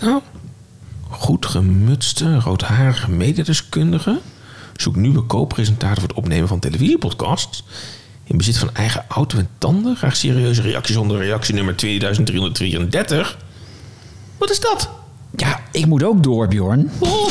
dit nou? Goed gemutste, roodharige mediadeskundige zoekt nieuwe co-presentator voor het opnemen van televisiepodcasts. In bezit van eigen auto en tanden. Graag serieuze reacties onder reactie nummer 2333. Wat is dat? Ja, ik moet ook door, Bjorn. Oh.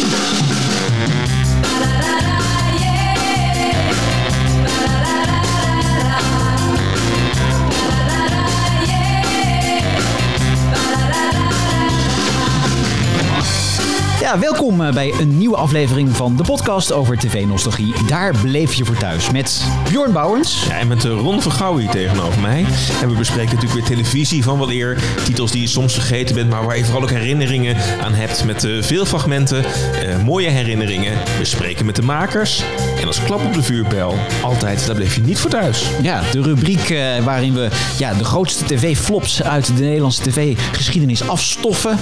Ja, welkom eh, bij een nieuwe aflevering van de podcast over tv-nostalgie. Daar bleef je voor thuis met Bjorn Bouwens. Ja, en met uh, Ron Vergouw hier tegenover mij. En we bespreken natuurlijk weer televisie van wel eer. Titels die je soms vergeten bent, maar waar je vooral ook herinneringen aan hebt. Met uh, veel fragmenten, uh, mooie herinneringen. We spreken met de makers. En als klap op de vuurbel, altijd, daar bleef je niet voor thuis. Ja, de rubriek uh, waarin we ja, de grootste tv-flops uit de Nederlandse tv-geschiedenis afstoffen.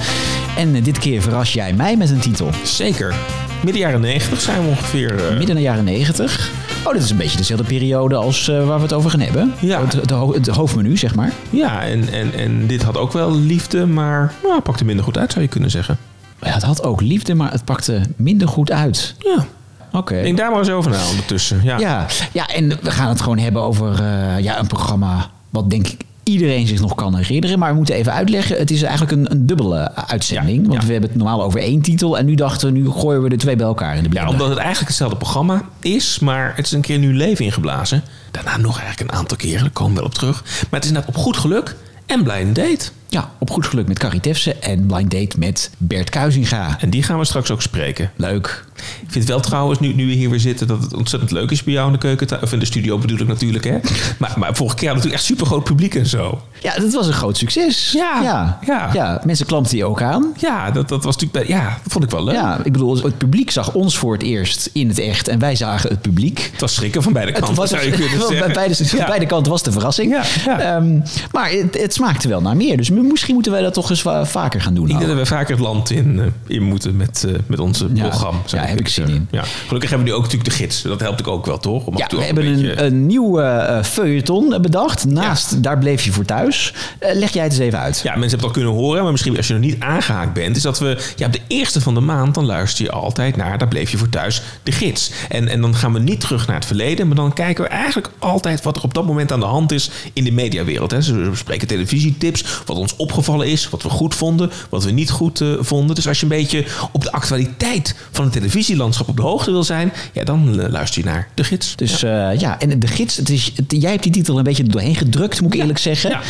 En dit keer verras jij mij met een titel. Zeker. Midden jaren 90 zijn we ongeveer. Uh... Midden jaren 90. Oh, dit is een beetje dezelfde periode als uh, waar we het over gaan hebben. Ja. Het, het, ho het, hoofdmenu, zeg maar. Ja, en, en, en dit had ook wel liefde, maar nou, pakte minder goed uit, zou je kunnen zeggen. Ja, het had ook liefde, maar het pakte minder goed uit. Ja. Oké. Okay. Denk daar maar eens over na ondertussen. Ja, ja, ja en we gaan het gewoon hebben over uh, ja, een programma wat denk ik iedereen zich nog kan herinneren. Maar we moeten even uitleggen. Het is eigenlijk een, een dubbele uitzending. Ja, want ja. we hebben het normaal over één titel. En nu dachten we, nu gooien we de twee bij elkaar in de blender. Ja, omdat het eigenlijk hetzelfde programma is. Maar het is een keer nieuw leven ingeblazen. Daarna nog eigenlijk een aantal keren. Daar komen we wel op terug. Maar het is inderdaad op goed geluk en blind date. Ja, op goed geluk met Carrie Tefse en blind date met Bert Kuizinga. En die gaan we straks ook spreken. Leuk. Ik vind het wel trouwens, nu, nu we hier weer zitten, dat het ontzettend leuk is bij jou in de keuken. Of in de studio bedoel ik natuurlijk, hè. Maar, maar vorige keer hadden we natuurlijk echt super groot publiek en zo. Ja, dat was een groot succes. Ja. Ja. ja. ja mensen klampten die ook aan. Ja, dat, dat was natuurlijk, ja, dat vond ik wel leuk. Ja, ik bedoel, het publiek zag ons voor het eerst in het echt en wij zagen het publiek. Het was schrikken van beide kanten, was, zou je kunnen zeggen. Bij beide, ja. beide kanten was de verrassing. Ja, ja. Um, maar het, het, smaakte wel naar meer. Dus misschien moeten wij dat toch eens vaker gaan doen. Ik denk dat we vaker het land in, uh, in moeten met, uh, met onze ja, programma. Ja, heb ik zin in. Ja. Gelukkig hebben we nu ook natuurlijk de gids. Dat helpt ook wel, toch? Om ja, we hebben een, beetje... een nieuw uh, feuilleton bedacht. Naast ja. Daar bleef je voor thuis. leg jij het eens even uit. Ja, mensen hebben het al kunnen horen. Maar misschien als je nog niet aangehaakt bent. Is dat we ja, op de eerste van de maand. Dan luister je altijd naar Daar bleef je voor thuis. De gids. En, en dan gaan we niet terug naar het verleden. Maar dan kijken we eigenlijk altijd wat er op dat moment aan de hand is. In de mediawereld. Hè. Dus we bespreken televisietips. Wat ons opgevallen is. Wat we goed vonden. Wat we niet goed uh, vonden. Dus als je een beetje op de actualiteit van het televisielandschap op de hoogte wil zijn. Ja, dan uh, luister je naar De Gids. Dus ja, uh, ja en De Gids. Het is, het, jij hebt die titel een beetje doorheen gedrukt, moet ik ja. eerlijk zeggen. Ja.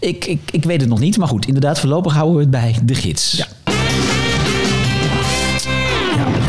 Ik, ik, ik weet het nog niet. Maar goed, inderdaad, voorlopig houden we het bij De Gids. Ja.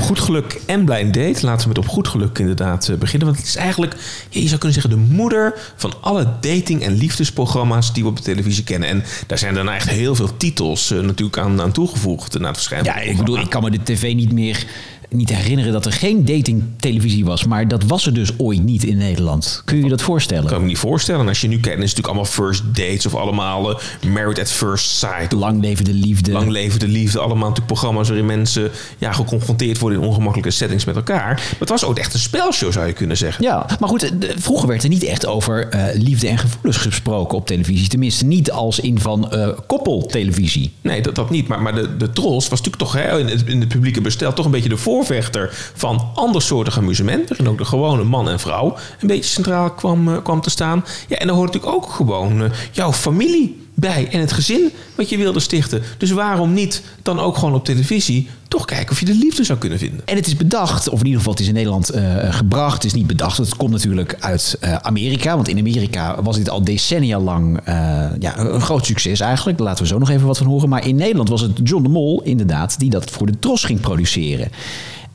Goed geluk en blind date. Laten we met op goed geluk inderdaad uh, beginnen. Want het is eigenlijk, je zou kunnen zeggen, de moeder van alle dating- en liefdesprogramma's die we op de televisie kennen. En daar zijn daarna echt heel veel titels uh, natuurlijk aan, aan toegevoegd na het verschijnen. Ja, ik bedoel, ik kan me de tv niet meer niet herinneren dat er geen dating-televisie was. Maar dat was er dus ooit niet in Nederland. Kun je je dat voorstellen? Dat kan ik me niet voorstellen. Als je nu kijkt, is het natuurlijk allemaal first dates of allemaal uh, married at first sight. Lang leven de liefde. Lang leven de liefde. Allemaal natuurlijk programma's waarin mensen ja, geconfronteerd worden in ongemakkelijke settings met elkaar. Maar het was ook echt een spelshow, zou je kunnen zeggen. Ja, maar goed, vroeger werd er niet echt over uh, liefde en gevoelens gesproken op televisie. Tenminste, niet als in van uh, koppeltelevisie. Nee, dat, dat niet. Maar, maar de, de Trolls was natuurlijk toch hè, in, het, in het publieke bestel toch een beetje de voorvechter van andersoortig amusement. Waarin ook de gewone man en vrouw een beetje centraal kwam, uh, kwam te staan. Ja, en dan hoort natuurlijk ook gewoon uh, jouw familie bij en het gezin wat je wilde stichten. Dus waarom niet dan ook gewoon op televisie toch kijken of je de liefde zou kunnen vinden. En het is bedacht, of in ieder geval het is in Nederland uh, gebracht. Het is niet bedacht, het komt natuurlijk uit uh, Amerika. Want in Amerika was dit al decennia lang uh, ja, een groot succes eigenlijk. Daar laten we zo nog even wat van horen. Maar in Nederland was het John de Mol inderdaad die dat voor de Tros ging produceren.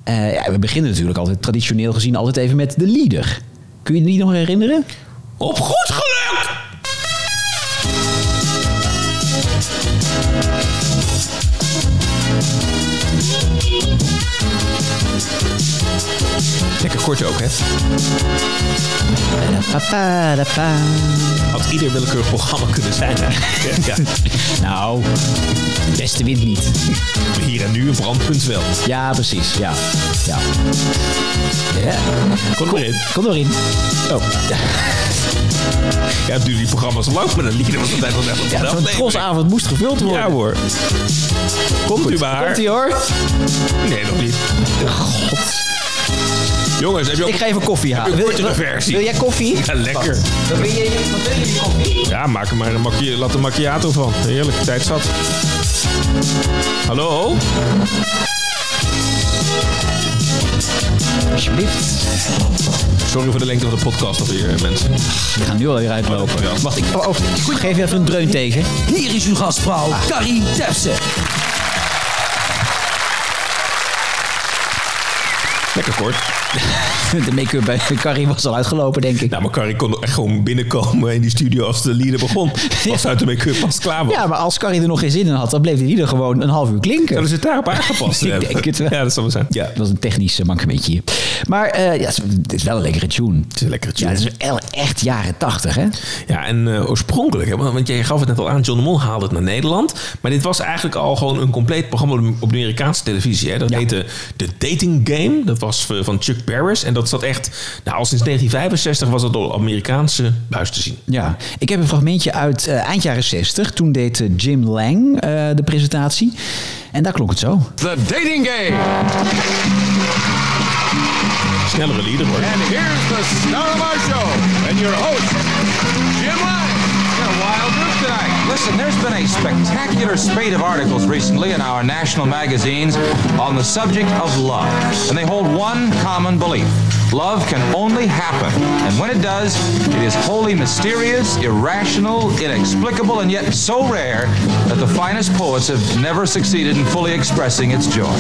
Ja, we beginnen natuurlijk altijd traditioneel gezien altijd even met de leader. Kun je die nog herinneren? Op goed geluk! Lekker Zandvoort ook, hè? Had ieder willekeurig programma kunnen zijn, eigenlijk. Ja, Nou, beste wint niet. hier en nu een brandpunt wel. Ja, precies. Ja. Ja. ja. Kom erin. Kom erin. Oh. Ja, het duurde die programma's lang, maar dan liep je er was altijd wel echt Ja, zo'n trosavond moest gevuld worden. Ja hoor. Komt u maar. Komt ie hoor. Nee, nog niet. God. Jongens, heb je ook Ik ga even koffie halen. Wil, kortere wil- versie? wil jij koffie? Ja, lekker. Wat wil je, wat wil je in koffie? Ja, maak er maar een macchi- latte macchiato van. Heerlijk, tijd zat. Hallo? Alsjeblieft. Sorry voor de lengte van de podcast alweer, mensen. We gaan nu alweer uitlopen. Ja. Wacht, ik oh, oh, geef je even een dreun tegen. Hier is uw gastvrouw, Carrie Tefse. Lekker kort. De make-up bij Carrie was al uitgelopen, denk ik. Nou, maar Carrie kon echt gewoon binnenkomen in die studio als de lieder begon. Was uit de make-up pas klaar was. Ja, maar als Carrie er nog geen zin in had, dan bleef die er gewoon een half uur klinken. Zouden ze het daarop aangepast Ik denk het wel. Ja, dat zal wel zijn. Ja, dat was een technisch eh, mankementje hier. Maar eh, ja, het is wel een lekkere tune. Het is een lekkere tune. Ja, het is echt jaren tachtig, hè? Ja, en eh, oorspronkelijk, hè, want jij gaf het net al aan, John de Mol haalde het naar Nederland. Maar dit was eigenlijk al gewoon een compleet programma op de- Amerikaanse televisie. Hè. Dat Ja. heette The Dating Game. Dat was van Chuck Barris. En dat zat echt, nou al sinds 1965 was het op Amerikaanse buis te zien. Ja, ik heb een fragmentje uit eh, eind jaren 60. Toen deed eh, Jim Lang eh, de presentatie. En daar klonk het zo. The Dating Game. Snellere lieder hoor. And here's the star of our show and your host, Jim Lang. Listen, there's been a spectacular spate of articles recently in our national magazines on the subject of love. And they hold one common belief. Love can only happen. And when it does, it is wholly mysterious, irrational, inexplicable, and yet so rare that the finest poets have never succeeded in fully expressing its joy.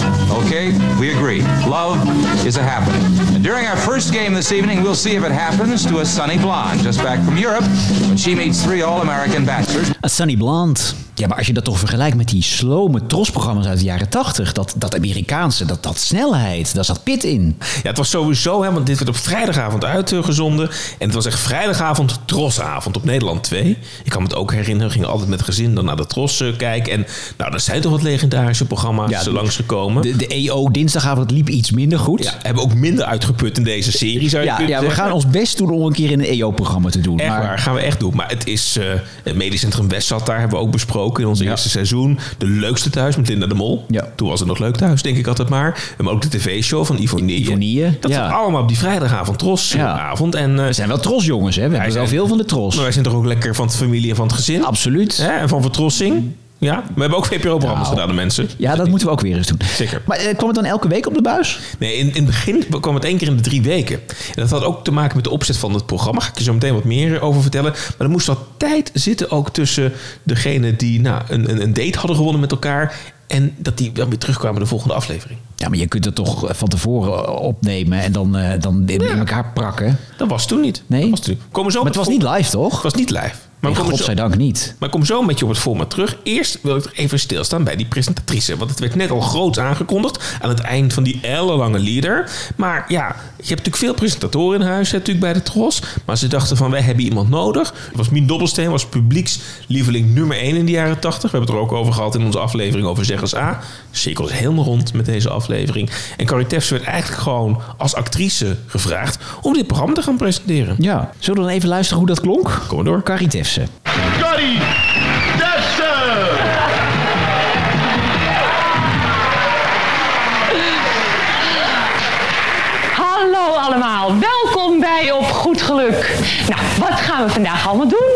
Okay? We agree. Love is a happening. And during our first game this evening, we'll see if it happens to a sunny blonde just back from Europe when she meets three all-American bachelors. A Sunny Blonde. Ja, maar als je dat toch vergelijkt met die slome trosprogramma's uit de jaren 80. Dat, dat Amerikaanse, dat, dat snelheid, daar zat pit in. Ja, het was sowieso, hè, want dit werd op vrijdagavond uitgezonden. En het was echt vrijdagavond, trosavond op Nederland 2. Ik kan me het ook herinneren, we gingen altijd met gezin dan naar de tros eh, kijken. En nou, er zijn toch wat legendarische programma's Ja, ja, langsgekomen. De, de EO dinsdagavond liep iets minder goed. Ja, hebben ook minder uitgeput in deze serie, zou je Ja, kunnen ja, we gaan ons best doen om een keer in een EO-programma te doen. Echt maar waar, gaan we echt doen. Maar het is, eh het Medisch Centrum West zat daar, hebben we ook besproken in ons eerste seizoen. De leukste thuis met Linda de Mol. Ja. Toen was het nog leuk thuis, denk ik altijd maar. Maar ook de tv-show van Ivonie. Ivonie, Dat zat allemaal op die vrijdagavond, trosavond. En eh, we zijn wel trosjongens, hè? We hebben wel zijn- veel van de tros. maar wij zijn toch ook lekker van de familie en van het gezin. Absoluut. Hè? En van vertrossing. Ja, we hebben ook VPRO-programma's Nou. gedaan, de mensen. Ja, dat moeten we ook weer eens doen. Zeker. Maar eh, kwam het dan elke week op de buis? Nee, in, in het begin kwam het één keer in de drie weken. En dat had ook te maken met de opzet van het programma. Daar ga ik je zo meteen wat meer over vertellen. Maar er moest wat tijd zitten ook tussen degene die nou, een, een, een date hadden gewonnen met elkaar. En dat die dan weer terugkwamen de volgende aflevering. Ja, maar je kunt het toch van tevoren eh, opnemen en dan, eh, dan in elkaar prakken. Dat was toen niet. Nee? Dat was toen. Komen zo Maar het was niet live, toch? Het was niet live. Maar Nee, komen zo- godzijdank niet. Maar ik kom zo met je op het format terug. Eerst wil ik er even stilstaan bij die presentatrice. Want het werd net al groot aangekondigd aan het eind van die ellenlange leader. Maar ja, je hebt natuurlijk veel presentatoren in huis hè, natuurlijk bij de Tros. Maar ze dachten van, wij hebben iemand nodig. Het was Mien Dobbelsteen, was publiekslieveling nummer 1 in de jaren 80. We hebben het er ook over gehad in onze aflevering over Zeggers A. De cirkel is helemaal rond met deze aflevering. En Carrie Tefs werd eigenlijk gewoon als actrice gevraagd om dit programma te gaan presenteren. Ja. Zullen we dan even luisteren hoe dat klonk? Kom maar door. Carrie Scotty! Hallo allemaal, welkom bij Op Goed Geluk. Nou, wat gaan we vandaag allemaal doen?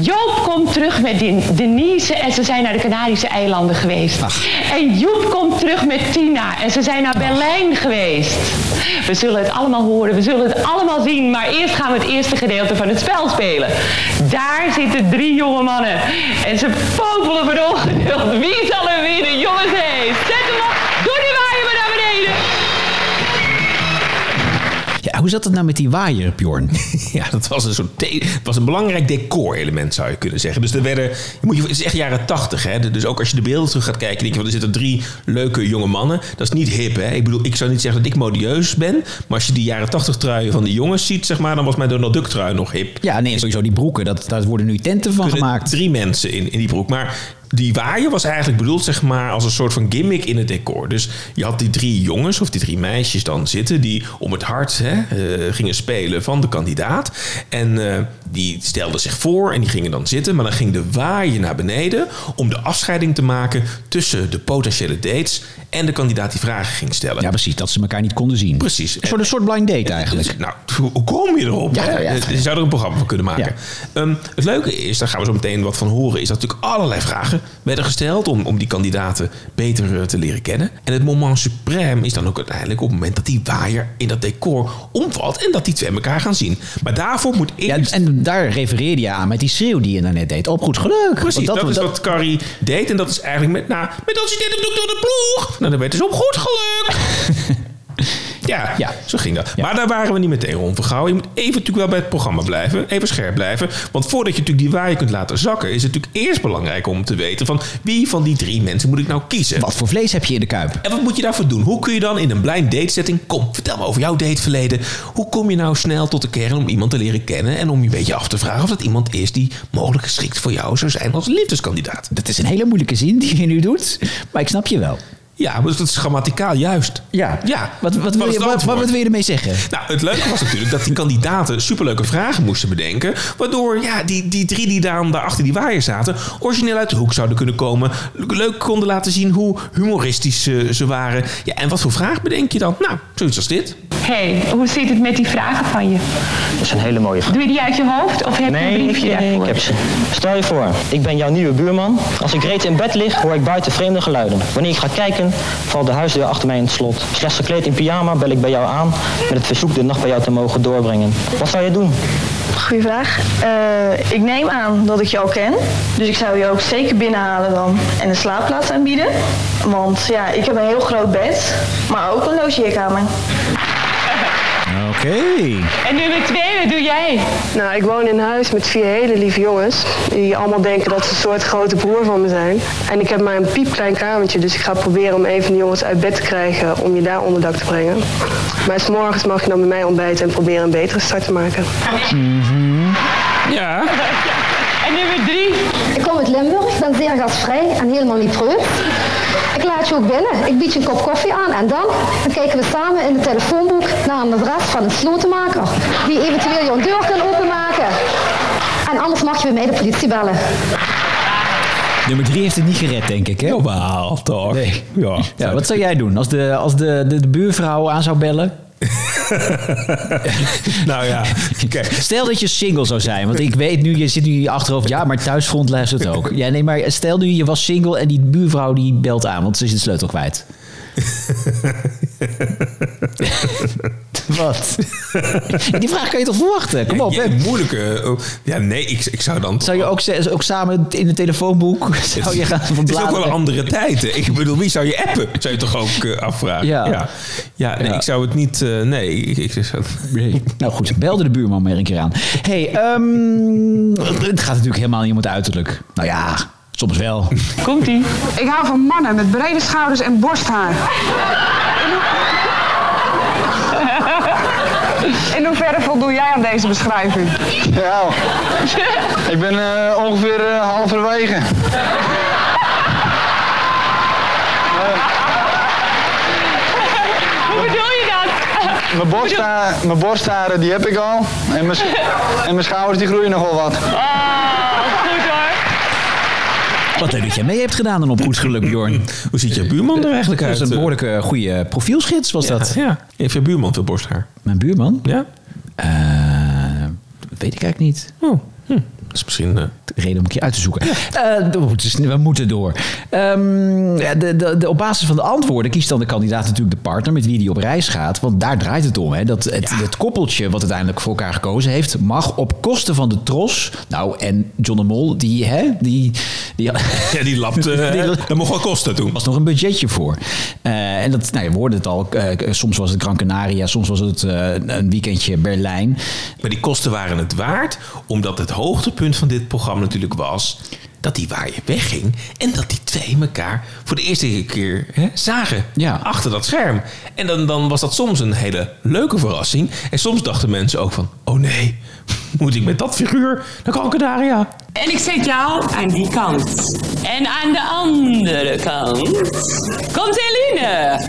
Joop komt terug met Den- Denise en ze zijn naar de Canarische eilanden geweest. En Joep komt terug met Tina en ze zijn naar Berlijn geweest. We zullen het allemaal horen, we zullen het allemaal zien, maar eerst gaan we het eerste gedeelte van het spel spelen. Daar zitten drie jonge mannen en ze popelen van ongeduld. Wie zal er winnen? Jongens, hoe zat het nou met die waaier, Bjorn? Ja, dat was een soort de- het was een belangrijk decorelement, zou je kunnen zeggen. Dus er werden, je moet je, het is echt jaren tachtig, hè. Dus ook als je de beelden terug gaat kijken, denk je, van, er zitten drie leuke jonge mannen. Dat is niet hip, hè. Ik bedoel, ik zou niet zeggen dat ik modieus ben, maar als je die jaren tachtig truien van die jongens ziet, zeg maar, dan was mijn Donald Duck trui nog hip. Ja, nee, sowieso die broeken. Dat, daar worden nu tenten van kunnen gemaakt. drie mensen in, in die broek. Maar die waaier was eigenlijk bedoeld zeg maar, als een soort van gimmick in het decor. Dus je had die drie jongens of die drie meisjes dan zitten... die om het hart hè, eh, gingen spelen van de kandidaat. En eh, die stelden zich voor en die gingen dan zitten. Maar dan ging de waaier naar beneden... om de afscheiding te maken tussen de potentiële dates... en de kandidaat die vragen ging stellen. Ja, precies. Dat ze elkaar niet konden zien. Precies. Een soort, een soort blind date eigenlijk. Dus, nou, hoe kom je erop? Ja, hè? ja, ja. Je zou er een programma van kunnen maken. Ja. Ehm, het leuke is, daar gaan we zo meteen wat van horen... is dat natuurlijk allerlei vragen werden gesteld... om, om die kandidaten beter eh, te leren kennen. En het moment suprême is dan ook uiteindelijk... op het moment dat die waaier in dat decor omvalt... en dat die twee elkaar gaan zien. Maar daarvoor moet Ja, eerst... en daar refereerde je aan met die schreeuw die je daarnet deed. Op goed geluk. Precies, dat, is wat Carrie deed. En dat is eigenlijk met, nou, met assistent op dokter de ploeg. Nou, dan werd dus op goed geluk. Ja, Ja. zo ging dat. Ja. Maar daar waren we niet meteen rond vergouwen. Je moet even natuurlijk wel bij het programma blijven. Even scherp blijven. Want voordat je natuurlijk die waaier kunt laten zakken... is het natuurlijk eerst belangrijk om te weten... van wie van die drie mensen moet ik nou kiezen. Wat voor vlees heb je in de kuip? En wat moet je daarvoor doen? Hoe kun je dan in een blind date setting... Kom, vertel me over jouw dateverleden. Hoe kom je nou snel tot de kern om iemand te leren kennen... en om je een beetje af te vragen of dat iemand is... die mogelijk geschikt voor jou zou zijn als liefdeskandidaat? Dat is een hele moeilijke zin die je nu doet. Maar ik snap je wel. Ja, maar dat is grammaticaal juist. Ja. Ja. Wat, wat, Wat wil, je, wat, wil je ermee zeggen? Nou, het leuke was natuurlijk dat die kandidaten superleuke vragen moesten bedenken. Waardoor ja, die, die drie die daar, daar achter die waaier zaten... origineel uit de hoek zouden kunnen komen. Leuk konden laten zien hoe humoristisch ze, ze waren. Ja, en wat voor vraag bedenk je dan? Nou, zoiets als dit. hey, hoe zit het met die vragen van je? Dat is een hele mooie vraag. Doe je die uit je hoofd of heb je Nee, een briefje daarvoor? ik heb ze. Stel je voor, ik ben jouw nieuwe buurman. Als ik reeds in bed lig, hoor ik buiten vreemde geluiden. Wanneer ik ga kijken, valt de huisdeur achter mij in het slot. Slechts gekleed in pyjama bel ik bij jou aan met het verzoek de nacht bij jou te mogen doorbrengen. Wat zou je doen? Goeie vraag. Eh, ik neem aan dat ik je al ken. Dus ik zou je ook zeker binnenhalen dan en een slaapplaats aanbieden. Want ja, ik heb een heel groot bed, maar ook een logeerkamer. Oké. En nummer twee, wat doe jij? Nou, ik woon in huis met vier hele lieve jongens. Die allemaal denken dat ze een soort grote broer van me zijn. En ik heb maar een piepklein kamertje. Dus ik ga proberen om een van de jongens uit bed te krijgen om je daar onderdak te brengen. Maar 's morgens mag je dan bij mij ontbijten en proberen een betere start te maken. Ja. En nummer drie? Kom uit Limburg, ik ben zeer gastvrij en helemaal niet preut. Ik laat je ook binnen. Ik bied je een kop koffie aan en dan, dan kijken we samen in het telefoonboek naar een adres van een slotenmaker. Die eventueel jouw deur kan openmaken. En anders mag je bij mij de politie bellen. Nummer drie heeft het niet gered, denk ik. Hè? Toch? Nee. Ja. Ja, wat zou jij doen als de, als de, de, de buurvrouw aan zou bellen? nou ja. Stel dat je single zou zijn, want ik weet nu, je zit nu in je achterhoofd, ja, maar thuisfront luistert het ook. Ja, nee, maar stel nu je was single en die buurvrouw die belt aan, want ze is de sleutel kwijt. Wat? Die vraag kan je toch verwachten? Kom op, Ja, hè. moeilijke. oh, Ja, nee, ik, ik zou dan. Zou je ook, ook samen in het telefoonboek zou je gaan Het is ook wel een andere tijd. hè. Ik bedoel, wie zou je appen? Zou je toch ook eh, afvragen? Ja. ja. Ja, nee, Ja. ik zou het niet. eh, nee, ik, ik zou- Nee. Nou goed, belde de buurman maar een keer aan. hey, ehm, het gaat natuurlijk helemaal niet om het uiterlijk. Nou ja, soms wel. Komt-ie. Ik hou van mannen met brede schouders en borsthaar. In hoeverre voldoe jij aan deze beschrijving? Ja, ik ben eh, ongeveer eh, halverwege. Hoe bedoel je dat? Mijn, borstha mijn borstharen die heb ik al. En mijn, en mijn schouders die groeien nog wel wat. Oh, hoor. Wat leuk dat jij mee hebt gedaan dan op goed geluk, Bjorn. Hoe ziet je buurman er eigenlijk Dat uit? is een behoorlijke goede profielschets was dat. Ja. Heeft je buurman veel borsthaar? Mijn buurman? Ja. Eh, weet ik eigenlijk niet. Oh, hm. dat is misschien. eh, reden om een keer uit te zoeken. Eh, we moeten- we moeten door. Ehm, de, de, de, op basis van de antwoorden kiest dan de kandidaat natuurlijk de partner met wie die op reis gaat. Want daar draait het om. Hè? Dat het, het koppeltje wat uiteindelijk voor elkaar gekozen heeft, mag op kosten van de tros. Nou, en John de Mol, die, hè, die, die, Ja, die lapt, eh, dat mocht wel kosten toen. was nog een budgetje voor. Eh, en dat, nou, je hoorde het al. soms was het Gran Canaria, soms was het een weekendje Berlijn. Maar die kosten waren het waard, omdat het hoogtepunt van dit programma natuurlijk was dat die waaier wegging en dat die twee elkaar voor de eerste keer hè, zagen Ja. achter dat scherm. En dan, dan was dat soms een hele leuke verrassing. En soms dachten mensen ook van, oh nee, moet ik met dat figuur naar Gran Canaria? En ik zet jou aan die kant. En aan de andere kant komt Eline.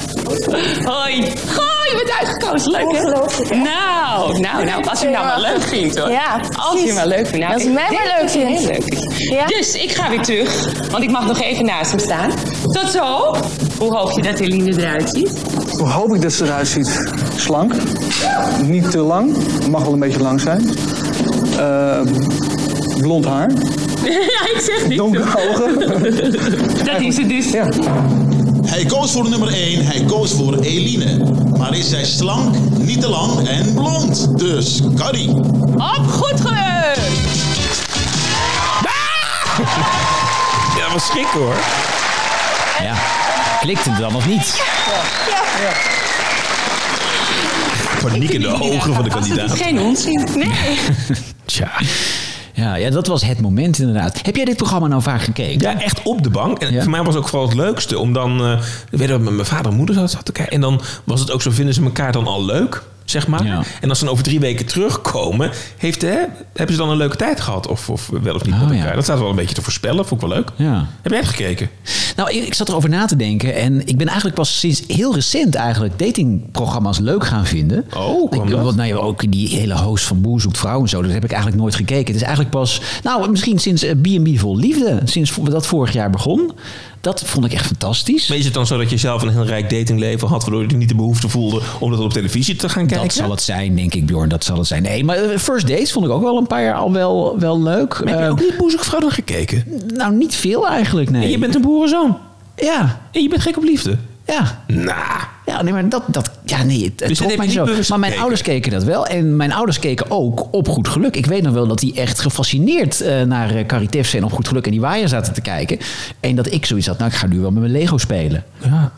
Hoi. Goh, je bent uitgekozen. Leuk, hè? Nou, nou, nou. Als je hem nou maar leuk vindt, hoor. Ja, Als je hem maar leuk vindt. Nou, Als hij mij maar leuk vindt. heel leuk. Ja. Dus ik ga weer terug, want ik mag nog even naast hem staan. Tot zo. Hoe hoop je dat Eline eruit ziet? Hoe hoop ik dat ze eruit ziet? Slank. Niet te lang. Mag wel een beetje lang zijn. Eh, blond haar. ja, ik zeg niet. Donkere ogen. Dat is het dus. Ja. Hij koos voor nummer 1, hij koos voor Eline. Maar is zij slank, niet te lang en blond? Dus Carrie. Op goed geluk. Ja, dat was schrik hoor. Ja, klikt het dan of niet? Paniek in de ogen van de Het is kandidaat. geen onzin. Nee. Tja. Ja, ja, dat was het moment inderdaad. Heb jij dit programma nou vaak gekeken? Ja, echt op de bank. En Ja. voor mij was het ook vooral het leukste. Om dan, eh weet je, mijn vader en moeder zat te kijken. En dan was het ook zo, vinden ze elkaar dan al leuk? Zeg maar. Ja. En als ze dan over drie weken terugkomen, heeft, hè, hebben ze dan een leuke tijd gehad? Of, of wel of niet Oh, met ja. elkaar? Dat staat wel een beetje te voorspellen. Vond ik wel leuk. Ja. Heb jij het gekeken? Nou, ik, ik zat erover na te denken. En ik ben eigenlijk pas sinds heel recent eigenlijk datingprogramma's leuk gaan vinden. Oh, ik, dat? Want nou ja, ook die hele host van Boer zoekt vrouw en zo. Dat heb ik eigenlijk nooit gekeken. Het is eigenlijk pas, nou misschien sinds eh, B&B Vol Liefde. Sinds dat vorig jaar begon. Dat vond ik echt fantastisch. Maar is het dan zo dat je zelf een heel rijk datingleven had... waardoor je niet de behoefte voelde om dat op televisie te gaan kijken? Dat zal het zijn, denk ik, Bjorn. Dat zal het zijn. Nee, maar eh, First Dates vond ik ook wel een paar jaar al wel, wel leuk. Maar heb je Eh, ook niet Boer zoekt vrouw dan gekeken? nou, niet veel eigenlijk, nee. En je bent een boerenzoon. Ja, En je bent gek op liefde. ja. Nou, Ja, nee, maar dat, dat ja, nee, het, Dus trok mij zo. Maar mijn ouders keken dat wel. En mijn ouders keken ook op goed geluk. Ik weet nog wel dat die echt gefascineerd eh, naar uh, Carrie Tefse en op goed geluk en die waaier zaten te kijken. En dat ik zoiets had, nou, ik ga nu wel met mijn Lego spelen. Ja.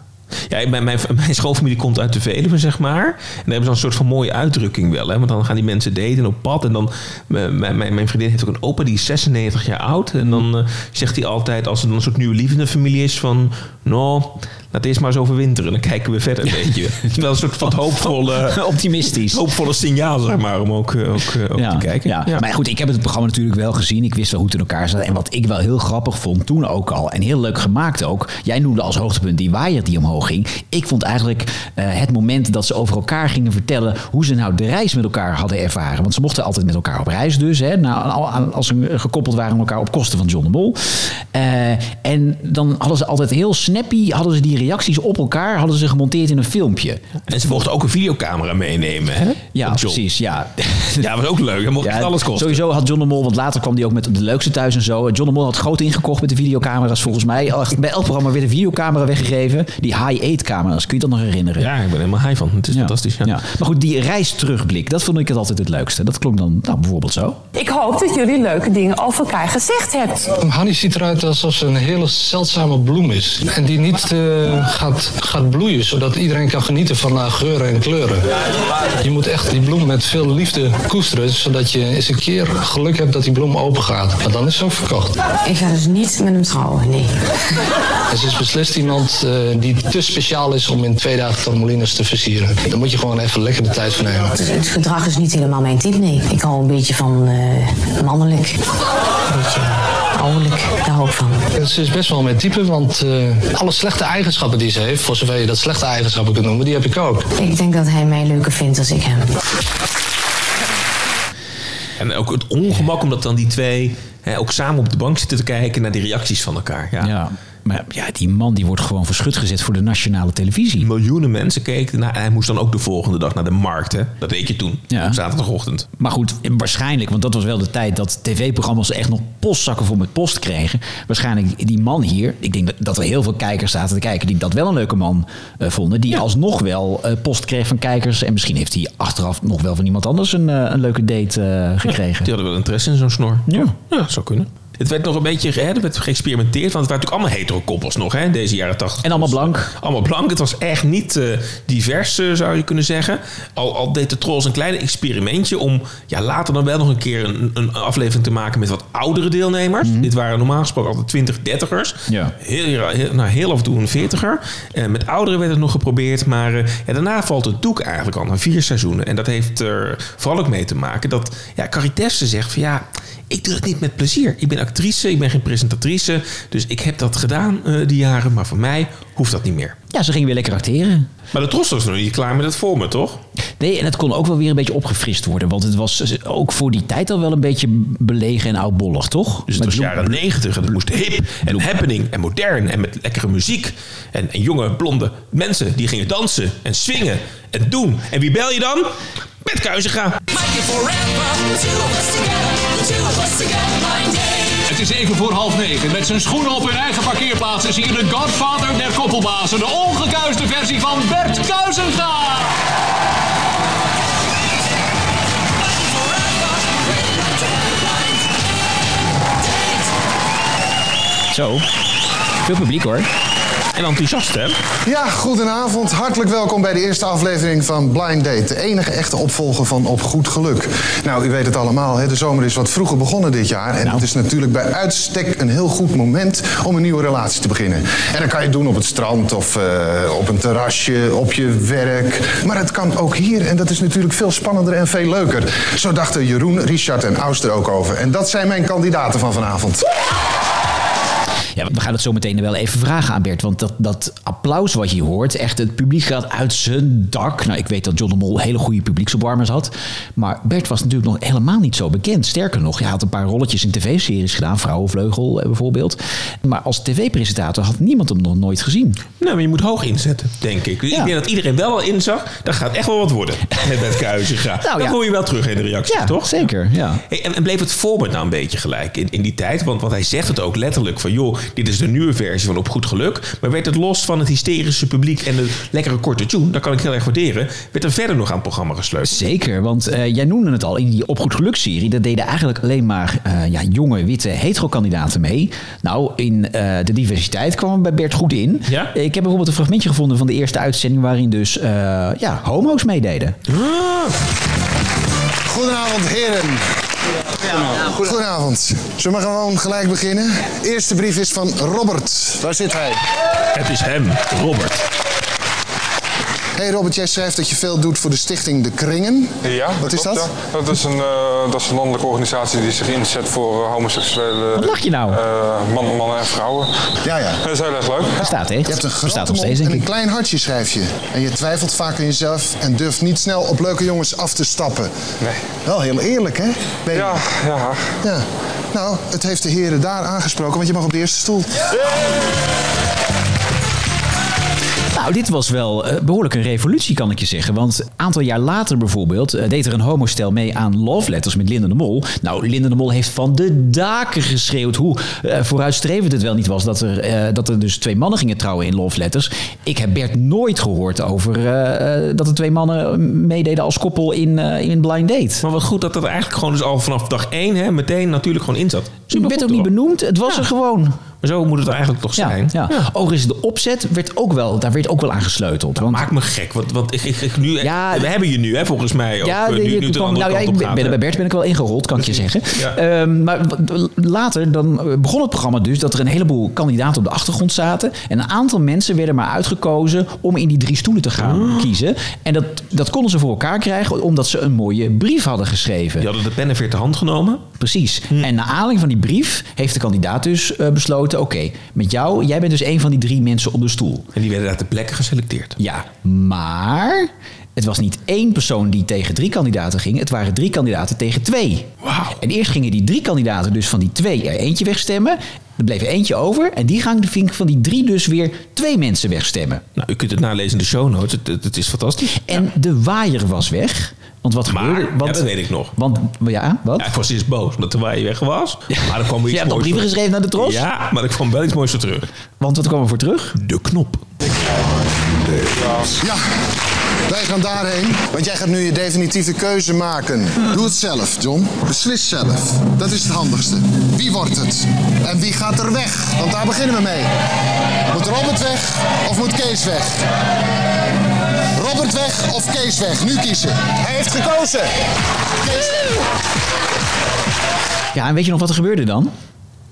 Ja, mijn, mijn, mijn schoolfamilie komt uit de Veluwe, zeg maar. En daar hebben ze dan een soort van mooie uitdrukking wel. Hè? Want dan gaan die mensen daten op pad. En dan, mijn, mijn, mijn vriendin heeft ook een opa, die is 96 jaar oud. En dan eh, zegt hij altijd, als er dan een soort nieuwe liefde familie is... van, nou, laat eerst maar eens overwinteren. Dan kijken we verder, weet je. Het is wel een soort van hoopvolle... Optimistisch. Hoopvolle signaal, zeg maar, om ook, eh, ook, eh, ook Ja, te kijken. ja. Maar goed, ik heb het programma natuurlijk wel gezien. Ik wist wel hoe het in elkaar zat. En wat ik wel heel grappig vond toen ook al. En heel leuk gemaakt ook. Jij noemde als hoogtepunt die waaier die omhoog ging. Ik vond eigenlijk eh, het moment dat ze over elkaar gingen vertellen... hoe ze nou de reis met elkaar hadden ervaren. Want ze mochten altijd met elkaar op reis dus. Hè, nou, al- als ze gekoppeld waren aan elkaar op kosten van John de Mol. En dan hadden ze altijd heel snappy... hadden ze die reacties op elkaar hadden ze gemonteerd in een filmpje. En ze mochten ook een videocamera meenemen, hè? Ja, precies. Ja. Ja, dat was ook leuk. Hij mocht alles kosten. Sowieso had John de Mol, want later kwam hij ook met de leukste thuis en zo. John de Mol had groot ingekocht met de videocamera's volgens mij. Echt, Bij elk programma werd een videocamera weggegeven. Die high-8 camera's, kun je dat nog herinneren? Ja, ik ben helemaal high van. Het is fantastisch, ja. Ja. Maar goed, die reis terugblik, dat vond ik het altijd het leukste. Dat klonk dan nou, bijvoorbeeld zo. Ik hoop dat jullie leuke dingen over elkaar gezegd hebt. Hanny ziet eruit alsof ze een hele zeldzame bloem is. En die niet eh, gaat, gaat bloeien, zodat iedereen kan genieten van haar geuren en kleuren. Je moet echt die bloem met veel liefde koesteren, zodat je eens een keer geluk hebt dat die bloem open gaat. Maar dan is ze ook verkocht. Ik ga dus niet met hem trouwen, nee. En ze is beslist iemand eh, die te speciaal is om in twee dagen Tormolinos te versieren. Daar moet je gewoon even lekker de tijd voor nemen. Het, het gedrag is niet helemaal mijn type, nee. Ik hou een beetje van eh, mannelijk. Een beetje ouderlijk, daar hou ik van. Ze is best wel mijn type, want eh, alle slechte eigenschappen die ze heeft, voor zover je dat slechte eigenschappen kunt noemen, die heb ik ook. Ik denk dat hij mij leuker vindt als ik hem. En ook het ongemak omdat dan die twee hè, ook samen op de bank zitten te kijken naar die reacties van elkaar. Ja. Ja. Maar ja, die man die wordt gewoon verschut gezet voor de nationale televisie. Miljoenen mensen keken naar. En hij moest dan ook de volgende dag naar de markt. Hè? Dat deed je toen, op zaterdagochtend. Maar goed, waarschijnlijk, want dat was wel de tijd dat tv-programma's echt nog postzakken vol met post kregen. Waarschijnlijk die man hier, ik denk dat, er heel veel kijkers zaten te kijken die dat wel een leuke man eh, vonden. Die alsnog wel eh, post kreeg van kijkers. En misschien heeft hij achteraf nog wel van iemand anders een, eh, een leuke date gekregen. Die hadden wel interesse in zo'n snor. Ja. ja, zou kunnen. Het werd nog een beetje hè, er werd geëxperimenteerd. Want het waren natuurlijk allemaal hetero-koppels nog hè, in deze jaren 80. En allemaal blank. Allemaal blank. Het was echt niet eh, divers, eh, zou je kunnen zeggen. Al, al deed de Trolls een klein experimentje om ja, later dan wel nog een keer een, een aflevering te maken met wat oudere deelnemers. Dit waren normaal gesproken altijd 20, 30ers. Mhm. Ja. Heel, heel, nou, heel af en toe een 40er. Eh, met ouderen werd het nog geprobeerd. Maar ja, daarna valt het doek eigenlijk al na vier seizoenen. En dat heeft er vooral ook mee te maken dat ja, Carrie Tefse zegt van ja, ik doe het niet met plezier. Ik ben actrice, ik ben geen presentatrice. Dus ik heb dat gedaan eh, die jaren. Maar voor mij hoeft dat niet meer. Ja, ze ging weer lekker acteren. Maar de Tros was nog niet klaar met het vormen, toch? Nee, en het kon ook wel weer een beetje opgefrist worden. Want het was ook voor die tijd al wel een beetje belegen en oudbollig, toch? Dus het was jaren negentig en het moest hip en happening en modern en met lekkere muziek. En, en jonge blonde mensen die gingen dansen en swingen en doen. En wie bel je dan? Met Kuizinga. Het is even voor half negen. Met zijn schoenen op hun eigen parkeerplaats is hier de godfather der koppelbazen. De ongekuiste versie van Bert Kuizenga. Zo. Veel publiek hoor. En enthousiast, hè? Ja, goedenavond. Hartelijk welkom bij de eerste aflevering van Blind Date. De enige echte opvolger van Op Goed Geluk. Nou, u weet het allemaal, hè? de zomer is wat vroeger begonnen dit jaar. En het is natuurlijk bij uitstek een heel goed moment om een nieuwe relatie te beginnen. En dat kan je doen op het strand of eh, op een terrasje, op je werk. Maar het kan ook hier en dat is natuurlijk veel spannender en veel leuker. Zo dachten Jeroen, Richard en Aus er ook over. En dat zijn mijn kandidaten van vanavond. Ja, we gaan het zo meteen wel even vragen aan Bert. Want dat, dat applaus wat je hoort, echt het publiek gaat uit zijn dak. Nou, ik weet dat John de Mol hele goede publieksopwarmers had. Maar Bert was natuurlijk nog helemaal niet zo bekend. Sterker nog, hij had een paar rolletjes in tv-series gedaan. Vrouwenvleugel eh, bijvoorbeeld. Maar als tv-presentator had niemand hem nog nooit gezien. Nou, maar je moet hoog inzetten, denk ik. Dus Ik denk dat iedereen wel al inzag, dat gaat echt wel wat worden. Met Bert Kuizinga. Nou, dat ja. hoor je wel terug in de reacties, Ja, toch? zeker. Ja. Hey, en, en bleef het voorbeeld nou een beetje gelijk in, in die tijd? Want, want hij zegt het ook letterlijk van... joh, dit is de nieuwe versie van Op Goed Geluk. Maar werd het los van het hysterische publiek en de lekkere korte tune... dat kan ik heel erg waarderen... werd er verder nog aan het programma gesleuteld. Zeker, want eh, jij noemde het al, in die Op Goed Geluk-serie... daar deden eigenlijk alleen maar eh, ja, jonge, witte, hetero-kandidaten mee. Nou, in eh, de diversiteit kwam bij Bert goed in. Ja? Ik heb bijvoorbeeld een fragmentje gevonden van de eerste uitzending... waarin dus eh, ja, homo's meededen. Goedenavond, heren. Goedenavond. Zullen we gewoon gelijk beginnen? Eerste brief is van Robert. Waar zit hij? Het is hem, Robert. Hey Robert, jij schrijft dat je veel doet voor de stichting De Kringen. Ja, Wat is klopt, dat? ja. Dat is, een, eh, dat is een landelijke organisatie die zich inzet voor eh, homoseksuele Wat lach je nou? eh, mannen, mannen en vrouwen. Ja, ja. Dat is heel erg leuk. Bestaat echt. Je hebt een grote nog mond steeds, denk en een klein hartje schrijf je. En je twijfelt vaak aan jezelf en durft niet snel op leuke jongens af te stappen. Nee. Wel heel eerlijk, hè? Ben je? Ja, ja. ja. Nou, het heeft de heren daar aangesproken, want je mag op de eerste stoel. Nou, dit was wel eh, behoorlijk een revolutie, kan ik je zeggen. Want een aantal jaar later bijvoorbeeld eh, deed er een homostel mee aan Love Letters met Linda de Mol. Nou, Linda de Mol heeft van de daken geschreeuwd hoe eh, vooruitstrevend het wel niet was dat er, dat er dus twee mannen gingen trouwen in Love Letters. Ik heb Bert nooit gehoord over dat er twee mannen meededen als koppel in, in Blind Date. Maar wat goed dat dat eigenlijk gewoon dus al vanaf dag één... Hè, meteen natuurlijk gewoon in zat. Het werd ook niet benoemd, het was er gewoon. Maar zo moet het eigenlijk toch zijn. Ja. Overigens, de opzet werd ook wel, daar werd ook wel aan gesleuteld. Want, Maak me gek, want, want ik, ik, ik nu, Ja, we hebben je nu, hè, volgens mij. Ook, Ja, nu, je kwam- andere nou ja, kant ik op ben, gaat, ben- hè. bij Bert ben ik wel ingerold, kan ik je zeggen. Ja. Ehm, maar later dan eh, begon het programma dus dat er een heleboel kandidaten op de achtergrond zaten. En een aantal mensen werden maar uitgekozen om in die drie stoelen te gaan Ah. kiezen. En dat, dat konden ze voor elkaar krijgen omdat ze een mooie brief hadden geschreven. Die hadden de pen en veer ter hand genomen. Precies. Hm. En naar aanleiding van die brief heeft de kandidaat dus eh, besloten... oké, met jou, jij bent dus een van die drie mensen op de stoel. En die werden uit de plekken geselecteerd. Ja, maar het was niet één persoon die tegen drie kandidaten ging. Het waren drie kandidaten tegen twee. En eerst gingen die drie kandidaten dus van die twee er eentje wegstemmen. Er bleef eentje over. En die gaan van die drie dus weer twee mensen wegstemmen. Nou, u kunt het nalezen in de show notes. Het, het, het is fantastisch. En de waaier was weg. Want wat Maar, gebeurde? Want, ja, dat weet ik nog. Want, ja, wat? Ja, ik was eerst boos omdat de waaier weg was. Maar er kwam weer Je iets hebt nog moois brieven geschreven naar de tros? Ja, maar ik kwam wel iets moois voor terug. Want wat kwam er voor terug? De knop. Ja, wij gaan daarheen, want jij gaat nu je definitieve keuze maken. Doe het zelf, John. Beslis zelf. Dat is het handigste. Wie wordt het? En wie gaat er weg? Want daar beginnen we mee. Moet Robert weg of moet Kees weg? Robert weg of Kees weg? Nu kiezen. Hij heeft gekozen. Kees. Ja, en weet je nog wat er gebeurde dan?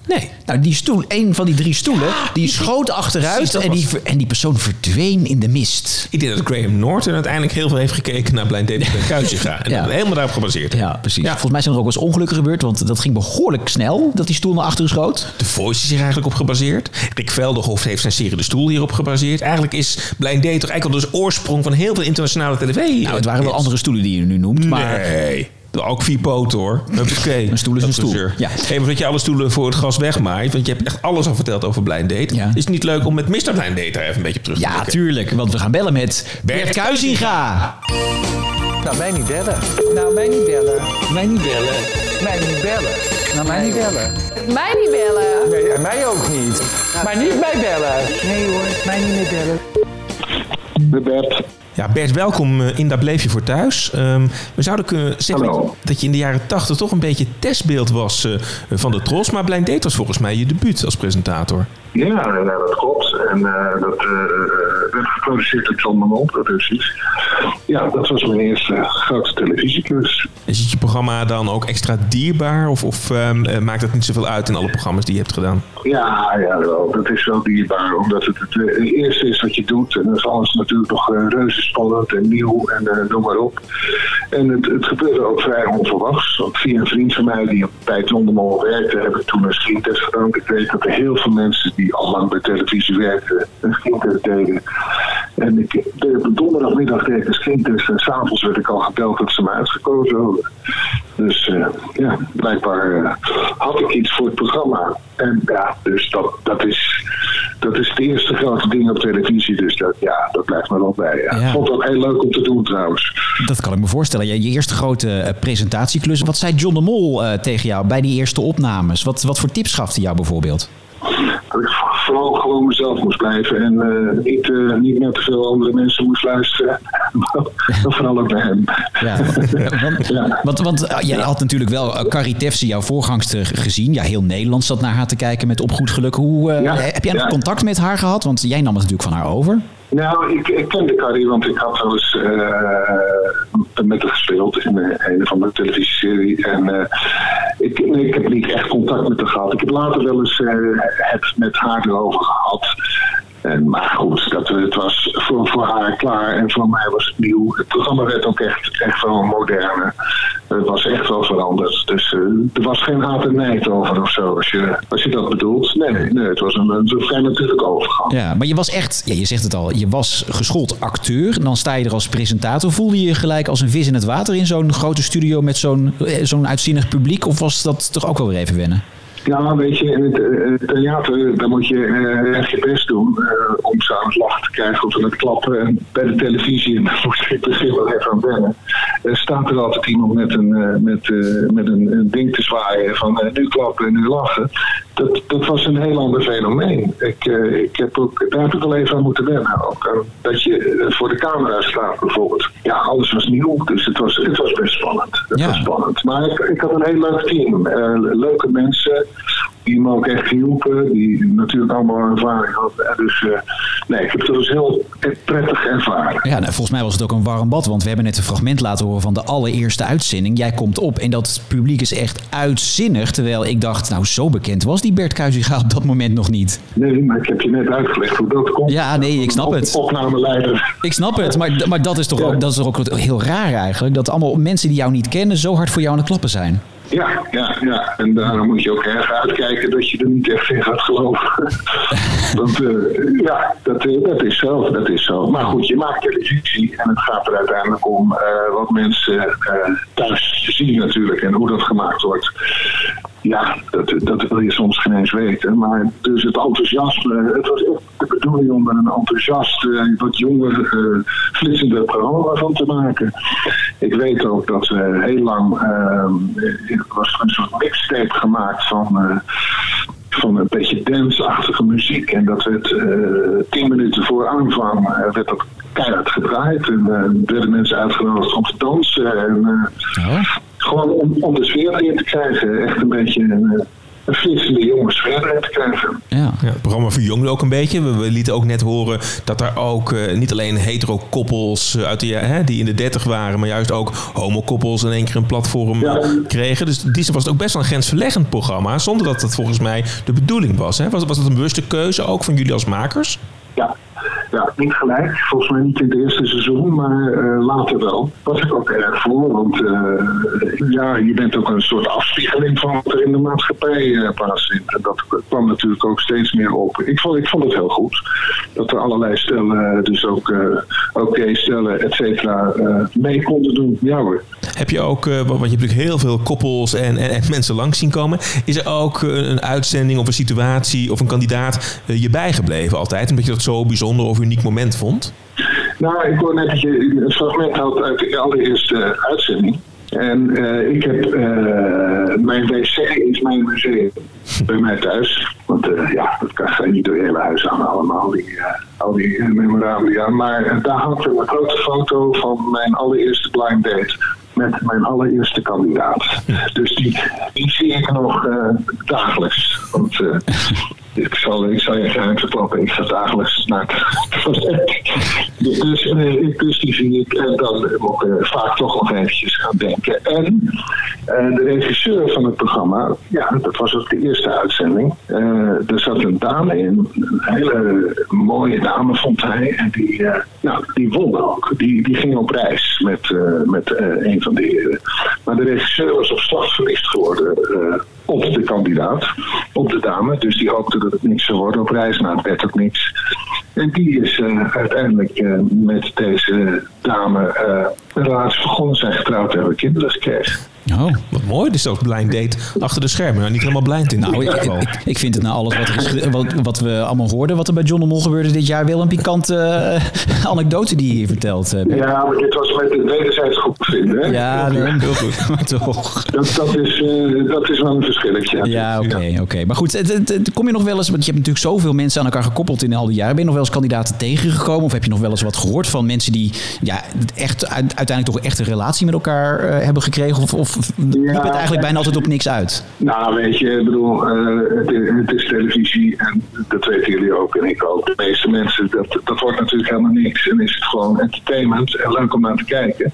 Nee. Nou, die stoel, een van die drie stoelen, die schoot achteruit en die, en die persoon verdween in de mist. Ik denk dat Graham Norton uiteindelijk heel veel heeft gekeken naar Blind Date bij Kuitjega. En Ja. dat helemaal daarop gebaseerd. Ja, precies. Volgens mij zijn er ook wel eens ongelukken gebeurd, want dat ging behoorlijk snel, dat die stoel naar achteren schoot. De Voice is hier eigenlijk op gebaseerd. Rick Velderhof heeft zijn serie De Stoel hierop gebaseerd. Eigenlijk is Blind Date toch eigenlijk al de oorsprong van heel veel internationale tv. Nou, het waren wel andere stoelen die je nu noemt, maar... Nee. Ook vier poten hoor. Oké. Een stoel is een stoel. Ja. Hey, maar dat je alle stoelen voor het gas wegmaait. Want je hebt echt alles al verteld over Blind Date. Is het niet leuk om met Mr. Blind Date daar even een beetje op terug te Ja, tuurlijk, want we gaan bellen met Bert Kuizinga. Nou, mij niet bellen. Nou, mij niet bellen. Mij niet bellen. Mij niet bellen. Nou, mij niet bellen. Mij niet bellen. Nee, en mij ook niet. Maar niet mij bellen. Nee hoor, mij niet meer bellen. De Bert. Ja, Bert, welkom eh, in Daar Bleef Je Voor Thuis. Ehm, we zouden kunnen zeggen dat, dat je in de jaren tachtig toch een beetje testbeeld was eh, van de Tros. Maar Blind Date was volgens mij je debuut als presentator. Ja, nou, dat klopt. En eh, dat eh, werd geproduceerd door John Manon Producties. Ja, dat was mijn eerste grote televisieklus. Is het je programma dan ook extra dierbaar? Of, of ehm, eh, maakt het niet zoveel uit in alle programma's die je hebt gedaan? Ja, ja wel. dat is wel dierbaar, omdat het het eh, eerste is wat je doet. En dan is alles natuurlijk nog reuze spannend en nieuw en noem maar op. En het, het gebeurde ook vrij onverwachts. Want via een vriend van mij die bij John de Mol werkte, heb ik toen een screentest gedaan. Ik weet dat er heel veel mensen die al lang bij televisie werkten, een screentest deden. En ik, de donderdagmiddag deed ik een screentest en s'avonds werd ik al gebeld dat ze me uitgekozen hadden. Dus uh, ja, blijkbaar uh, had ik iets voor het programma. En ja, dus dat, dat, is, dat is het eerste grote ding op televisie. Dus dat, ja, dat blijft me wel bij. Ja. Vond dat heel leuk om te doen trouwens. Dat kan ik me voorstellen. Je, je eerste grote presentatieklus. Wat zei John de Mol uh, tegen jou bij die eerste opnames? Wat, wat voor tips gaf hij jou bijvoorbeeld? Dat ik vooral gewoon mezelf moest blijven en uh, niet, uh, niet naar te veel andere mensen moest luisteren. maar vooral ook bij hem. Ja, want, ja. want, want uh, jij had natuurlijk wel Carrie Tefse, jouw voorgangster, gezien. Ja, heel Nederland zat naar haar te kijken met op goed geluk. Hoe, ja, heb jij nog contact met haar gehad? Want jij nam het natuurlijk van haar over. Nou, ik, ik kende Carrie, want ik had wel eens uh, met haar gespeeld in een van de televisieserie. En uh, ik, ik heb niet echt contact met haar gehad. Ik heb later wel eens uh, het met haar erover gehad. En, maar goed, dat, het was voor, voor haar klaar en voor mij was het nieuw. Het programma werd ook echt, echt wel moderner. Het was echt wel veranderd. Dus uh, er was geen haat en nijd over of zo, als je, als je dat bedoelt. Nee, nee het was een, een vrij natuurlijke overgang. Ja, maar je was echt, ja, je zegt het al, je was geschoold acteur. Dan sta je er als presentator. Voelde je je gelijk als een vis in het water in zo'n grote studio met zo'n zo'n uitzinnig publiek? Of was dat toch ook wel weer even wennen? Ja, weet je, in het, het theater, daar moet je uh, echt je best doen om samen lach te krijgen of het klappen. En bij de televisie, en daar moest ik begin wel even aan wennen, staat er altijd iemand met een, met, met een, ding te zwaaien van nu klappen en nu lachen. Dat, dat was een heel ander fenomeen. Ik, ik heb ook, daar heb ik wel even aan moeten wennen. Ook, dat je voor de camera staat bijvoorbeeld. Ja, alles was nieuw, dus het was, het was best spannend. Het ja. was spannend. Maar ik, ik had een heel leuk team. leuke mensen die me ook echt hielpen, die natuurlijk allemaal ervaring hadden. Dus nee, ik heb het dus heel prettig ervaren. Ja, nou, volgens mij was het ook een warm bad, want we hebben net een fragment laten horen van de allereerste uitzending. Jij komt op en dat publiek is echt uitzinnig, terwijl ik dacht, nou zo bekend was die Bert Kuizinga op dat moment nog niet. Nee, maar ik heb je net uitgelegd hoe dat komt. Ja, nee, ik snap het. Opnameleider. Ik snap het, maar, maar dat is toch ja. ook, dat is toch ook heel raar eigenlijk, dat allemaal mensen die jou niet kennen zo hard voor jou aan de klappen zijn. Ja, ja, ja. En daarom moet je ook erg uitkijken dat je er niet echt in gaat geloven. Want uh, ja, dat, uh, dat is zo. Dat is zo. Maar goed, je maakt televisie en het gaat er uiteindelijk om uh, wat mensen thuis zien natuurlijk en hoe dat gemaakt wordt. Ja, dat, dat wil je soms geen eens weten. Maar dus het enthousiasme, het was echt de bedoeling om er een enthousiast, eh, wat jonger, eh, flitsender programma van te maken. Ik weet ook dat we heel lang, er was een soort mixtape gemaakt van... van een beetje dance-achtige muziek. En dat werd tien minuten voor aanvang werd dat keihard gedraaid. En werden mensen uitgenodigd om te dansen. En, eh, Gewoon om, om de sfeer erin te krijgen. Echt een beetje een, eh, een jonge sfeer te krijgen. Ja. Ja, het programma verjongde ook een beetje. We, we lieten ook net horen dat daar ook eh, niet alleen hetero-koppels uit de, hè, die in de 30 waren, maar juist ook homokoppels in één keer een platform kregen. Dus die was het ook best wel een grensverleggend programma, zonder dat het volgens mij de bedoeling was. Hè? Was, was het een bewuste keuze ook van jullie als makers? Ja. Ja, niet gelijk. Volgens mij niet in het eerste seizoen, maar eh, later wel. Was ik ook erg voor, want eh, ja, je bent ook een soort afspiegeling van wat er in de maatschappij eh, plaatsvindt. En dat kwam natuurlijk ook steeds meer op. Ik vond, ik vond het heel goed dat er allerlei stellen, dus ook eh oké stellen, et cetera, mee konden doen. Ja hoor. Heb je ook, want je hebt natuurlijk heel veel koppels en, en, en mensen langs zien komen. Is er ook een uitzending of een situatie of een kandidaat je bijgebleven altijd? Omdat je dat zo bijzonder of uniek moment vond? Nou, ik hoor net dat je een fragment had uit de allereerste uitzending. En eh, ik heb, eh, mijn wc is mijn museum bij mij thuis. Want eh, ja, dat kan je niet door je hele huis aan allemaal, die, al die memorabilia. Maar daar hangt een grote foto van mijn allereerste blind date met mijn allereerste kandidaat. Dus die, die zie ik nog dagelijks. Want ik, zal, ik zal je geheim verklappen, ik ga dagelijks naar toilet. Dus, eh, ik- dus die zie ik en dan moet ik eh, vaak toch nog eventjes gaan denken. En eh, de regisseur van het programma, ja, dat was ook de eerste uitzending. Eh, er zat een dame in, een hele mooie dame vond hij. En die, eh, nou, die won ook. Die, die ging op reis met, eh, met eh, een van de heren. Maar de regisseur was op slag verliefd geworden eh, op de kandidaat, op de dame. Dus die hoopte dat het niks zou worden op reis. Nou, het werd ook niks. En die is eh, uiteindelijk eh, met deze dame eh, een relatie begonnen. Zijn getrouwd hebben kinderen gekregen. Oh, wat mooi. Dus dat blind date achter de schermen. Nou, niet helemaal blind in Nou, ik, ik, ik vind het na alles wat, er is, wat, wat we allemaal hoorden, wat er bij John de Mol gebeurde dit jaar, wel een pikante eh, anekdote die je hier vertelt. eh. Ja, maar dit was met het wederzijds goed vinden. Hè? Ja, nee, heel goed. Maar toch. dat, dat, is, eh, dat is wel een verschilletje. Ja, oké, oké. Maar goed, het- het- het- kom je nog wel eens, want je hebt natuurlijk zoveel mensen aan elkaar gekoppeld in al die jaren. Ben je nog wel eens kandidaten tegengekomen? Of heb je nog wel eens wat gehoord van mensen die ja, echt, uit- uiteindelijk toch echt een relatie met elkaar eh, hebben gekregen? Of, of liep het eigenlijk bijna altijd op niks uit? Nou, weet je, ik bedoel, eh, het, is, het is televisie en dat weten jullie ook en ik ook. De meeste mensen, dat, dat wordt natuurlijk helemaal niks. En is het gewoon entertainment en leuk om naar te kijken.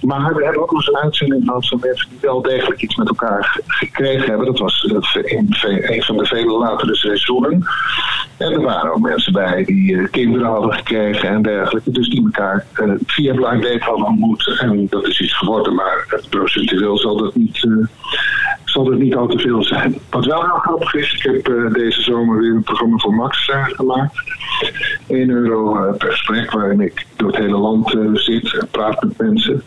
Maar we hebben ook nog eens een uitzending gehad van mensen die wel degelijk iets met elkaar ge- gekregen hebben. Dat was in een van de vele latere seizoenen. En er waren ook mensen bij die eh, kinderen hadden gekregen en dergelijke. Dus die elkaar eh, via Blind Date hadden ontmoet. En dat is iets geworden, maar eh, procentueel zal dat niet, eh, zal dat niet al te veel zijn. Wat wel heel grappig is, ik heb eh, deze zomer weer een programma voor Max eh, gemaakt. 1 euro per gesprek waarin ik door het hele land zit en praat met mensen.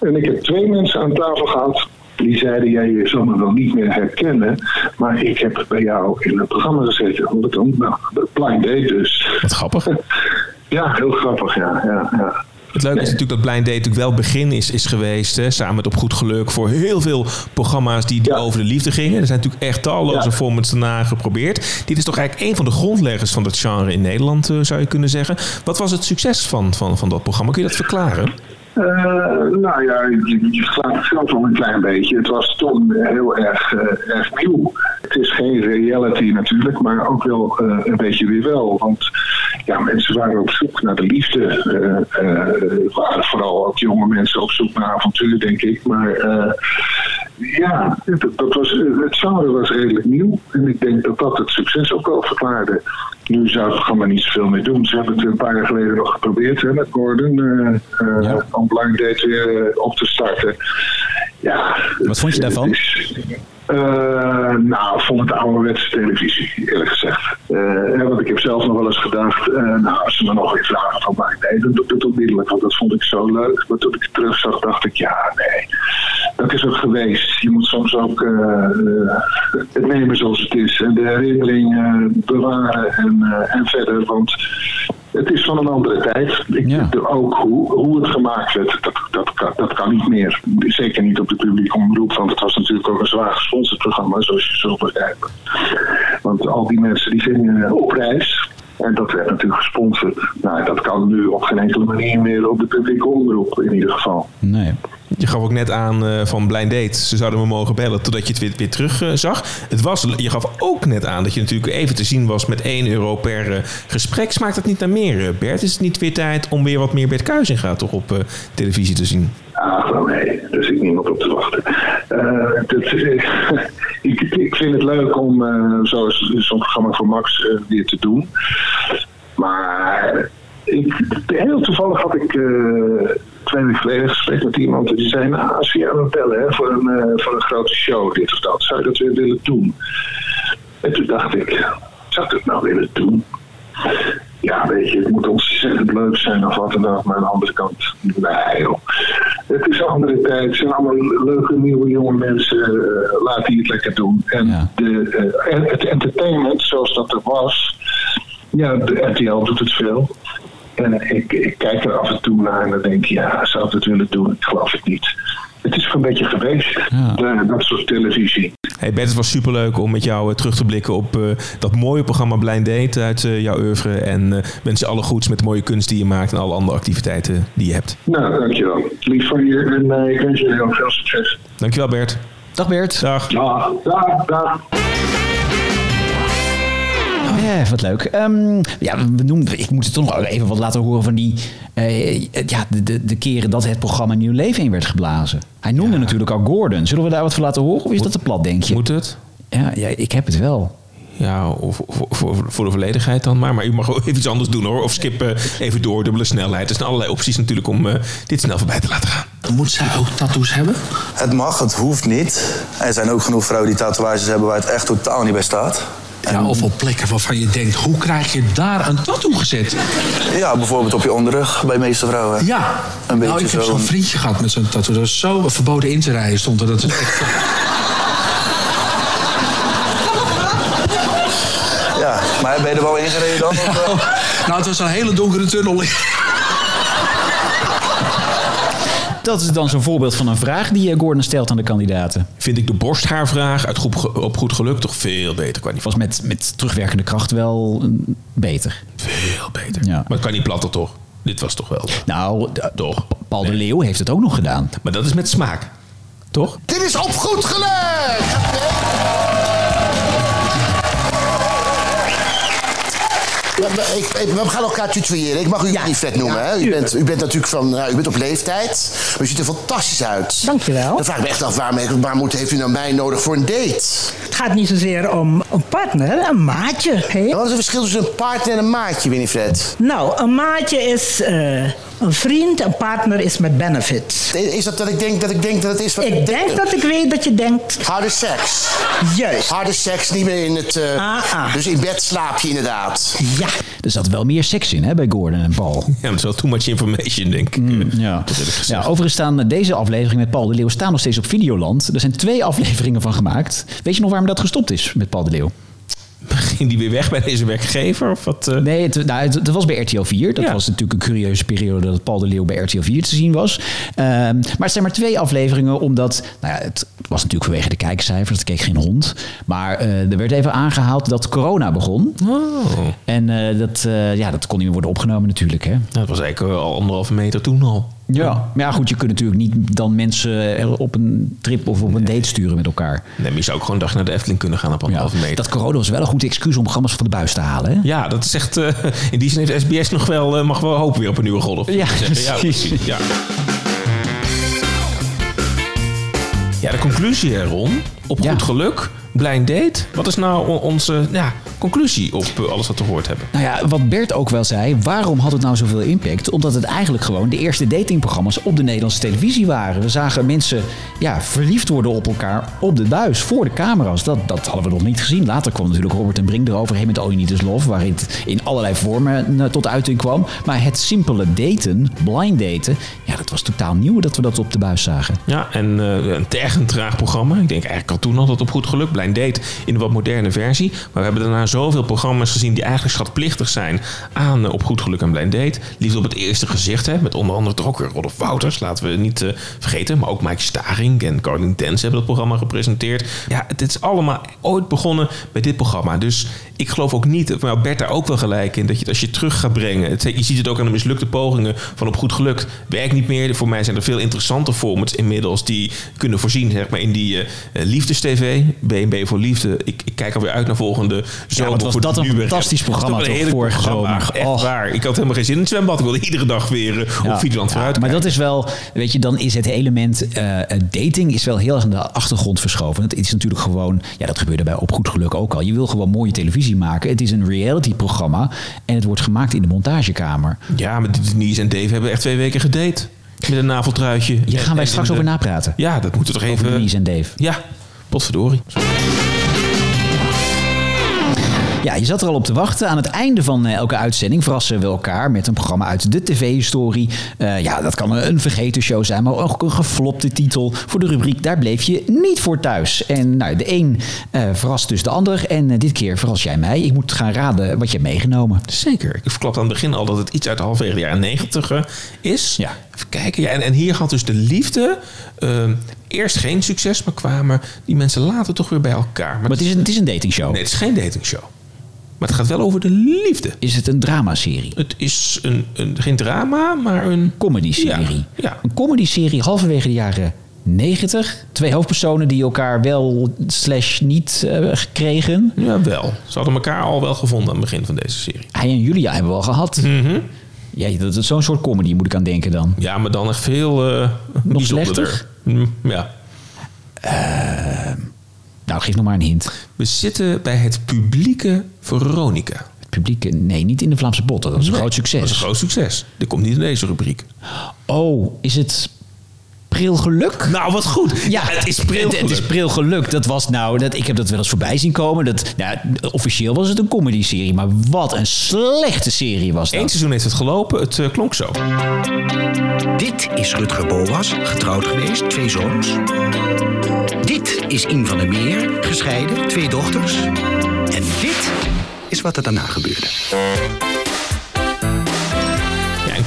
En ik heb twee mensen aan tafel gehad die zeiden, jij je zal me wel niet meer herkennen, maar ik heb bij jou in het programma gezeten. Wat dan? Nou, blind date dus. Wat grappig. ja, heel grappig, ja. ja, ja. Het leuke is natuurlijk dat Blind Date natuurlijk wel begin is, is geweest. Hè, samen met Op Goed Geluk. Voor heel veel programma's die, die over de liefde gingen. Er zijn natuurlijk echt talloze formats daarna geprobeerd. Dit is toch eigenlijk een van de grondleggers van dat genre in Nederland, eh, zou je kunnen zeggen. Wat was het succes van, van, van dat programma? Kun je dat verklaren? Eh, nou ja, je, slaat het zelf al een klein beetje. Het was toen heel erg, eh, erg nieuw. Het is geen reality natuurlijk, maar ook wel een beetje weer wel. Want ja, mensen waren op zoek naar de liefde. Eh, eh, waren vooral ook jonge mensen op zoek naar avontuur, denk ik. Maar eh, ja, dat, dat was, het genre was redelijk nieuw. En ik denk dat dat het succes ook wel verklaarde. Nu zou het programma niet zoveel meer doen. Ze hebben het een paar jaar geleden nog geprobeerd hè, met Gordon. eh, eh, Om Blind Date weer eh, op te starten. Ja, Wat vond je daarvan? eh, nou, ik vond het ouderwetse televisie, eerlijk gezegd. Eh, want ik heb zelf nog wel eens gedacht, eh, nou, als ze me nog weer vragen van mij, nee, dan doe ik onmiddellijk, want dat vond ik zo leuk. Maar toen ik het terugzag, dacht ik, ja, nee, dat is ook geweest. Je moet soms ook het nemen zoals het is. En de herinnering bewaren en, en verder. Want het is van een andere tijd. Ik, de- ook hoe, hoe het gemaakt werd, dat, dat, kan, dat kan niet meer. Zeker niet op de publieke omroep. Want het was natuurlijk ook een zwaar gesponsord programma, zoals je zult begrijpen. Want al die mensen die gingen op reis. En dat werd natuurlijk gesponsord. Nou, dat kan nu op geen enkele manier meer op de publieke omroep in ieder geval. Nee. Je gaf ook net aan eh, van Blind Date. Ze zouden me mogen bellen totdat je het weer, weer terug eh, zag. Het was, je gaf ook net aan dat je natuurlijk even te zien was met 1 euro per eh, gesprek. Smaakt dat niet naar meer, Bert? Is het niet weer tijd om weer wat meer Bert Kuizinga toch op televisie te zien? Ah, nee, daar zit niemand op te wachten. Ik, ik vind het leuk om zo'n programma voor Max weer te doen. Maar ik, heel toevallig had ik twee weken geleden een gesprek met iemand die zei, nou, als je aan het bellen hè, voor, een, eh, voor een grote show, dit of dat, zou je dat weer willen doen? En toen dacht ik, zou ik dat nou willen doen? Ja, weet je, het moet ontzettend leuk zijn of wat dan ook. Maar aan de andere kant, nee joh. Het is een andere tijd. Het zijn allemaal leuke nieuwe jonge mensen. eh, laat die het lekker doen. En de, eh, en het entertainment, zoals dat er was. Ja, de RTL doet het veel. En ik, ik kijk er af en toe naar en dan denk ik, ja, zou ik het willen doen? Ik geloof het niet. Het is gewoon een beetje geweest, de- dat soort televisie. Hey Bert, het was superleuk om met jou eh, terug te blikken op eh, dat mooie programma Blind Date uit eh, jouw oeuvre. En eh wens je alle goeds met de mooie kunst die je maakt en alle andere activiteiten die je hebt. Nou, dankjewel. Lief van je en eh, ik wens jullie heel veel succes. Dankjewel Bert. Dag Bert. Dag. Dag, dag, dag. Ja, wat leuk. Ehm, ja, we noemen, ik moet het toch nog even wat laten horen van die... eh, ja, de, de, de keren dat het programma Nieuw Leven in werd geblazen. Hij noemde natuurlijk al Gordon. Zullen we daar wat voor laten horen? Of is dat te plat, denk je? Moet het? Ja, ja ik heb het wel. Ja, of, of- voor, voor de volledigheid dan maar. Maar u mag ook even iets anders doen hoor. Of skip even door, dubbele snelheid. Er zijn allerlei opties natuurlijk om eh, dit snel voorbij te laten gaan. Moet zij ook tattoos hebben? Het mag, het hoeft niet. Er zijn ook genoeg vrouwen die tatoeages hebben waar het echt totaal niet bij staat. Ja, of op plekken waarvan je denkt, hoe krijg je daar een tattoo gezet? Ja, bijvoorbeeld op je onderrug bij de meeste vrouwen. Ja, Een beetje nou, ik heb zo. zo'n vriendje gehad met zo'n tattoo. Dat was zo verboden in te rijden stond er. Dat is echt... Ja, maar ben je er wel ingereden dan? Of, eh? nou, het was een hele donkere tunnel. Dat is dan zo'n voorbeeld van een vraag die eh, Gordon stelt aan de kandidaten. Vind ik de borsthaarvraag uit Groep op goed geluk toch veel beter qua. Was met, met terugwerkende kracht wel mm, beter. Veel beter. Ja. Maar het kan niet platter toch? Dit was toch wel. Nou, toch? Paul de Leeuw heeft het ook nog gedaan. Maar dat is met smaak. Toch? Dit is op goed geluk! We, we- ik- we gaan elkaar tutoyeren. Ik mag u niet vet noemen. hè? U, bent, u bent natuurlijk van, nou, u bent op leeftijd. Maar u ziet er fantastisch uit. Dankjewel. Dan vraag ik me echt af, waarom, waar moet, heeft u nou mij nodig voor een date? Het gaat niet zozeer om een partner, een maatje. hè? Wat is het verschil tussen een partner en een maatje, Winifred? Nou, een maatje is eh, een vriend, een partner is met benefits. Is dat dat ik denk dat, ik denk dat het is wat Ik denk dat ik weet dat je denkt. Harde seks. Juist. Harde seks, niet meer in het... eh, Dus in bed slaap je inderdaad. Ja. Er zat wel meer seks in hè, bij Gordon en Paul. Ja, dat is wel too much information, denk ik. Mm, ja. ja, overigens staan deze aflevering met Paul de Leeuw staan nog steeds op Videoland. Er zijn twee afleveringen van gemaakt. Weet je nog waarom dat gestopt is met Paul de Leeuw? Die weer weg bij deze werkgever? Of wat, eh? Nee, het, nou, het, het was bij RTL 4. Dat Ja. was natuurlijk een curieuze periode dat Paul de Leeuw bij RTL 4 te zien was. Ehm, maar het zijn maar twee afleveringen, omdat... Nou ja, het was natuurlijk vanwege de kijkcijfers, het keek geen hond. Maar eh, er werd even aangehaald dat corona begon. Oh. En eh, dat, ja, dat kon niet meer worden opgenomen natuurlijk. Hè? Dat was eigenlijk al anderhalve meter toen al. Ja, maar ja, goed, je kunt natuurlijk niet dan mensen er op een trip of op een date sturen met elkaar. Nee, maar je zou ook gewoon een dag naar de Efteling kunnen gaan op anderhalve meter. Dat corona was wel een goed excuus om programma's van de buis te halen. Hè? Ja, dat is echt... eh, in die zin heeft SBS nog wel, eh, mag wel hopen weer op een nieuwe golf. Ja, ja, precies. precies. Ja. ja, de conclusie, Ron. Op goed geluk blind date. Wat is nou onze ja, conclusie op eh, alles wat we gehoord hebben? Nou ja, wat Bert ook wel zei, waarom had het nou zoveel impact? Omdat het eigenlijk gewoon de eerste datingprogramma's op de Nederlandse televisie waren. We zagen mensen ja, verliefd worden op elkaar op de buis, voor de camera's. Dat, dat hadden we nog niet gezien. Later kwam natuurlijk Robert en Brink eroverheen met All You Need Is Love, waarin het in allerlei vormen eh, tot uiting kwam. Maar het simpele daten, blind daten, ja, dat was totaal nieuw dat we dat op de buis zagen. Ja, en eh, een tergend traag programma. Ik denk eigenlijk al toen al dat op goed geluk. Blind Date in een wat moderne versie. Maar we hebben daarna zoveel programma's gezien die eigenlijk schatplichtig zijn aan eh, op goed geluk en Blind Date. Liefde op het eerste gezicht, hè, met onder andere toch ook Rolf Wouters. Laten we niet eh, vergeten. Maar ook Mike Staring en Caroline Dens hebben dat programma gepresenteerd. Ja, het is allemaal ooit begonnen met dit programma. Dus ik geloof ook niet, maar Bert daar ook wel gelijk in, dat je het als je terug gaat brengen. Het, je ziet het ook aan de mislukte pogingen van op goed geluk. Werkt niet meer. Voor mij zijn er veel interessante formats inmiddels die kunnen voorzien zeg maar, in die eh liefdestv. BNB voor Liefde. Ik, ik kijk alweer uit naar volgende zomer. wat was voor dat een fantastisch programma toch heerlijk vorige programma. zomer. Echt waar. Ik had helemaal geen zin in het zwembad. Ik wilde iedere dag weer eh, op Videoland vooruit maar dat is wel, weet je, dan is het element eh, dating is wel heel erg aan de achtergrond verschoven. Het is natuurlijk gewoon, ja, dat gebeurde bij Op Goed Geluk ook al. Je wil gewoon mooie televisie maken. Het is een reality-programma en het wordt gemaakt in de montagekamer. Ja, maar Denise en Dave hebben echt twee weken gedate. Met een naveltruitje. Hier gaan wij straks over napraten. Ja, dat moeten we toch even... Denise en Dave. Ja, potverdorie. Ja, je zat er al op te wachten. Aan het einde van eh, elke uitzending verrassen we elkaar met een programma uit de tv-historie. Eh, ja, dat kan een vergeten show zijn, maar ook een geflopte titel voor de rubriek Daar bleef je niet voor thuis. En nou, de een eh, verrast dus de ander en dit keer verras jij mij. Ik moet gaan raden wat je hebt meegenomen. Zeker. Ik verklapte aan het begin al dat het iets uit halverwege de jaren negentig is. Ja. Even kijken. Ja, en, en hier had dus de liefde eh, eerst geen succes, maar kwamen die mensen later toch weer bij elkaar. Maar, het, is een, het is een datingshow. Nee, het is geen datingshow. Maar het gaat wel over de liefde. Is het een dramaserie? Het is een, een, geen drama, maar een... Comedy-serie. Ja, ja. Een comedy-serie halverwege de jaren 90. Twee hoofdpersonen die elkaar wel slash niet eh, kregen. Ja, wel. Ze hadden elkaar al wel gevonden aan het begin van deze serie. Hij en Julia hebben we al gehad. Ja, dat is zo'n soort comedy moet ik aan denken dan. Ja, maar dan echt veel... eh Nog slechter? Mm, Ja. Nou, geef nog maar een hint. We zitten bij het publieke Veronica. Het publieke, nee, niet in de Vlaamse botten. Dat is een Nee, groot succes. Dat is een groot succes. Dit komt niet in deze rubriek. Oh, is het Prilgeluk? Nou, wat goed. Ja, het is Het, Prilgeluk. het is. Dat was nou, dat, ik heb dat wel eens voorbij zien komen. Dat, nou, officieel was het een comedy-serie, maar wat een slechte serie was dat. Eén seizoen heeft het gelopen. Het eh, klonk zo. Dit is Rutger Boas, getrouwd geweest, twee zoons. Dit is Ien van der Meer, gescheiden, twee dochters. En dit is wat er daarna gebeurde.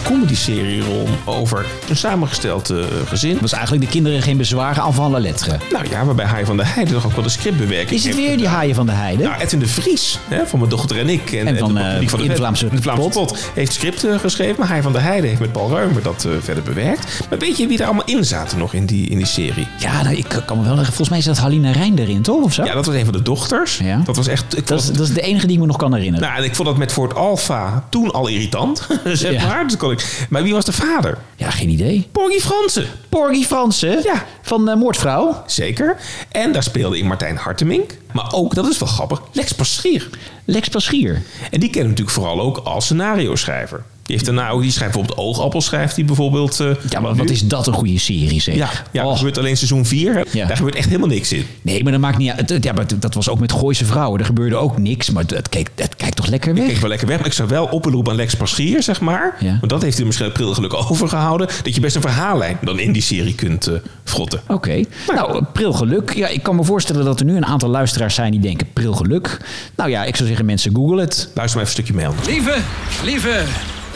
Comedy-serie rol over een samengesteld eh, gezin. was eigenlijk de kinderen geen bezwaren aan van la lettre. Nou ja, waarbij Hai van der Heijden toch ook wel de scriptbewerking Is het weer die haaien van de heide? Nou, Edwin de Vries, hè, van mijn dochter en ik. En van, de- eh, die In de Vet- Vlaamse de Vlaamse Pot. pot. Heeft script eh, geschreven, maar Hai van der Heijden heeft met Paul Ruimer dat verder bewerkt. Maar weet je wie er allemaal in zaten nog in die, in die serie? Ja, nou, ik kan me wel zeggen. Volgens mij zat Halina Rijn erin, toch? Of zo? Ja, dat was een van de dochters. Ja. Dat was echt... Ik Dat is, dat is de enige die ik me nog kan herinneren. nou, en ik vond dat met Ford Alpha toen al irritant, zeg Ja. maar. Dus kon ik, maar wie was de vader? ja, geen idee. Porgy Fransen. Porgy Fransen? Ja. Van eh, Moordvrouw? Zeker. En daar speelde in Martijn Hartemink. Maar ook, dat is wel grappig, Lex Paschier. Lex Paschier. En die kennen we natuurlijk vooral ook als scenario-schrijver. Die, heeft daarna ook, die schrijft bijvoorbeeld Oogappel, schrijft die bijvoorbeeld. eh, Ja, maar nu. wat is dat een goede serie, zeg. Ja, ja Oh. dat gebeurt alleen seizoen 4. Ja. Daar gebeurt echt helemaal niks in. Nee, maar dat maakt niet uit. Het- Ja, maar dat was ook met Gooise vrouwen. Er gebeurde ook niks, maar het, keek, het kijkt toch lekker weg? Ik wel lekker weg, maar ik zou wel oproepen aan Lex Paschier, zeg maar. Ja. Want dat heeft hij misschien april geluk overgehouden. Dat je best een verhaallijn dan in die serie kunt eh frotten. Oké. Nou, prilgeluk. Ja, ik kan me voorstellen dat er nu een aantal luisteraars zijn die denken prilgeluk. Nou ja, ik zou zeggen mensen google het. Luister maar even een stukje anders. Lieve, lieve,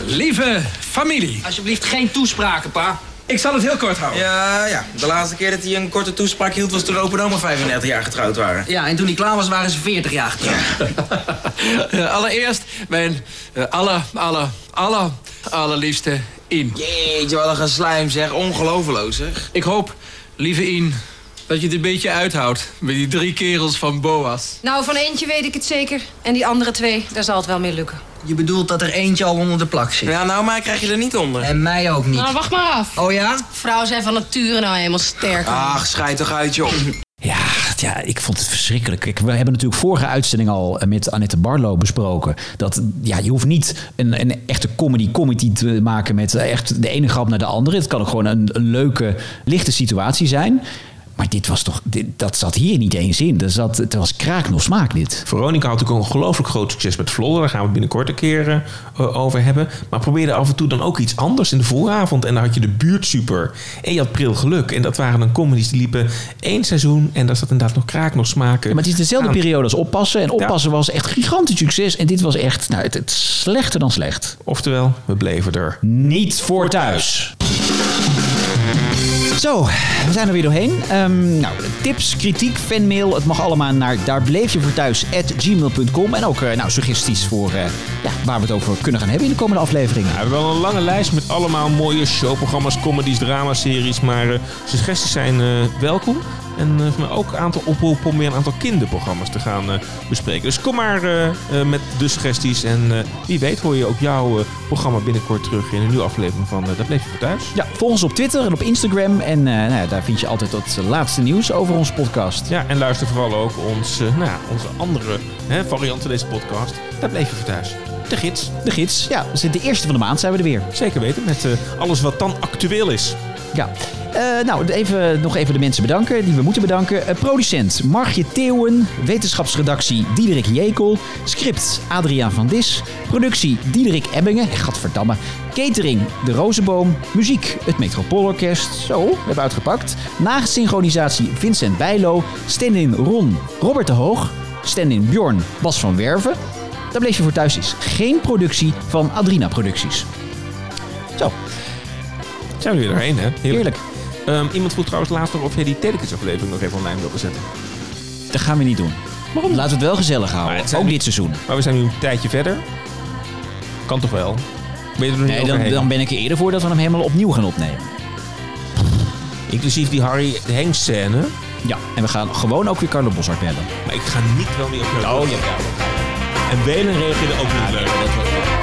lieve familie. Alsjeblieft geen toespraken, pa. Ik zal het heel kort houden. Ja, ja. De laatste keer dat hij een korte toespraak hield was toen opa en oma 35 jaar getrouwd waren. Ja, en toen hij klaar was waren ze 40 jaar getrouwd. Allereerst mijn eh, aller, aller, aller, allerliefste In. Jeetje, wat een geslijm zeg. Ongelooflijk zeg. Ik hoop, lieve In, dat je het een beetje uithoudt met die drie kerels van Boas. Nou, van eentje weet ik het zeker. En die andere twee, daar zal het wel mee lukken. Je bedoelt dat er eentje al onder de plak zit? Ja, nou, mij krijg je er niet onder. En mij ook niet. Nou, wacht maar af. Oh ja? Vrouwen zijn van nature nou helemaal sterk. Ach, schijt toch uit, joh. Ja, ja, ik vond het verschrikkelijk. Kijk, we hebben natuurlijk vorige uitzending al eh, met Annette Barlo besproken. Dat ja, je hoeft niet een, een echte comedy-comedy te maken met eh, echt de ene grap naar de andere. Het kan ook gewoon een, een leuke, lichte situatie zijn. Maar dit was toch, dit, dat zat hier niet eens in. Dat zat, het was kraak nog smaak dit. Veronica had natuurlijk een ongelooflijk groot succes met Vlodder. Daar gaan we het binnenkort een keer eh, over hebben. Maar probeerde af en toe dan ook iets anders in de vooravond. En dan had je de buurtsuper. En je had Pril Geluk. En dat waren dan comedies die liepen één seizoen. En daar zat inderdaad nog kraak nog smaken. Ja, maar het is dezelfde aan. periode als Oppassen. En Oppassen was echt gigantisch succes. En dit was echt nou, het, het slechter dan slecht. Oftewel, we bleven er niet voor thuis. Zo, we zijn er weer doorheen. Ehm, nou, tips, kritiek, fanmail, het mag allemaal naar daar bleef je voor thuis gmail.com. En ook eh, nou, suggesties voor eh, ja, waar we het over kunnen gaan hebben in de komende afleveringen. we hebben wel een lange lijst met allemaal mooie showprogramma's, comedies, dramaseries. Maar eh, suggesties zijn welkom. En uh, ook een aantal oproepen om weer een aantal kinderprogramma's te gaan eh, bespreken. Dus kom maar eh, met de suggesties. En wie weet hoor je ook jouw programma binnenkort terug in een nieuwe aflevering van Daar bleef je voor thuis. Ja, volg ons op Twitter en op Instagram. En nou ja, daar vind je altijd het laatste nieuws over onze podcast. Ja, en luister vooral ook ons, nou ja, onze andere hè, variant van deze podcast. Daar bleef je voor thuis. De gids. De gids, ja. Dus de eerste van de maand zijn we er weer. Zeker weten, met alles wat dan actueel is. Ja. Eh, nou, even, nog even de mensen bedanken die we moeten bedanken. Eh, producent Margje Theeuwen. Wetenschapsredactie Diederik Jekel. Script Adriaan van Dis. Productie Diederik Ebbingen. Gadverdamme. Catering De Rozenboom. Muziek Het Metropoolorkest. Zo, we hebben uitgepakt. Nagesynchronisatie Vincent Bijlo. Stand-in Ron Robert de Hoog. Stand-in Bjorn Bas van Werven. Daar bleef je voor thuis is. Geen productie van Adrina Producties. Zo. Zijn we weer doorheen, hè? Heerlijk. Ehm, iemand vroeg trouwens laatst nog of jij die Telekids-aflevering nog even online wilde zetten. Dat gaan we niet doen. Waarom? Laten we het wel gezellig houden. Ook nu- dit seizoen. Maar we zijn nu een tijdje verder. Kan toch wel? Ben je er Nee, dan, dan ben ik er eerder voor dat we hem helemaal opnieuw gaan opnemen. Inclusief die Harry de Henk scène. Ja, en we gaan gewoon ook weer Carlo Boshart bellen. Maar ik ga niet wel meer op Oh, ja. En Welen reageerde ook niet leuk.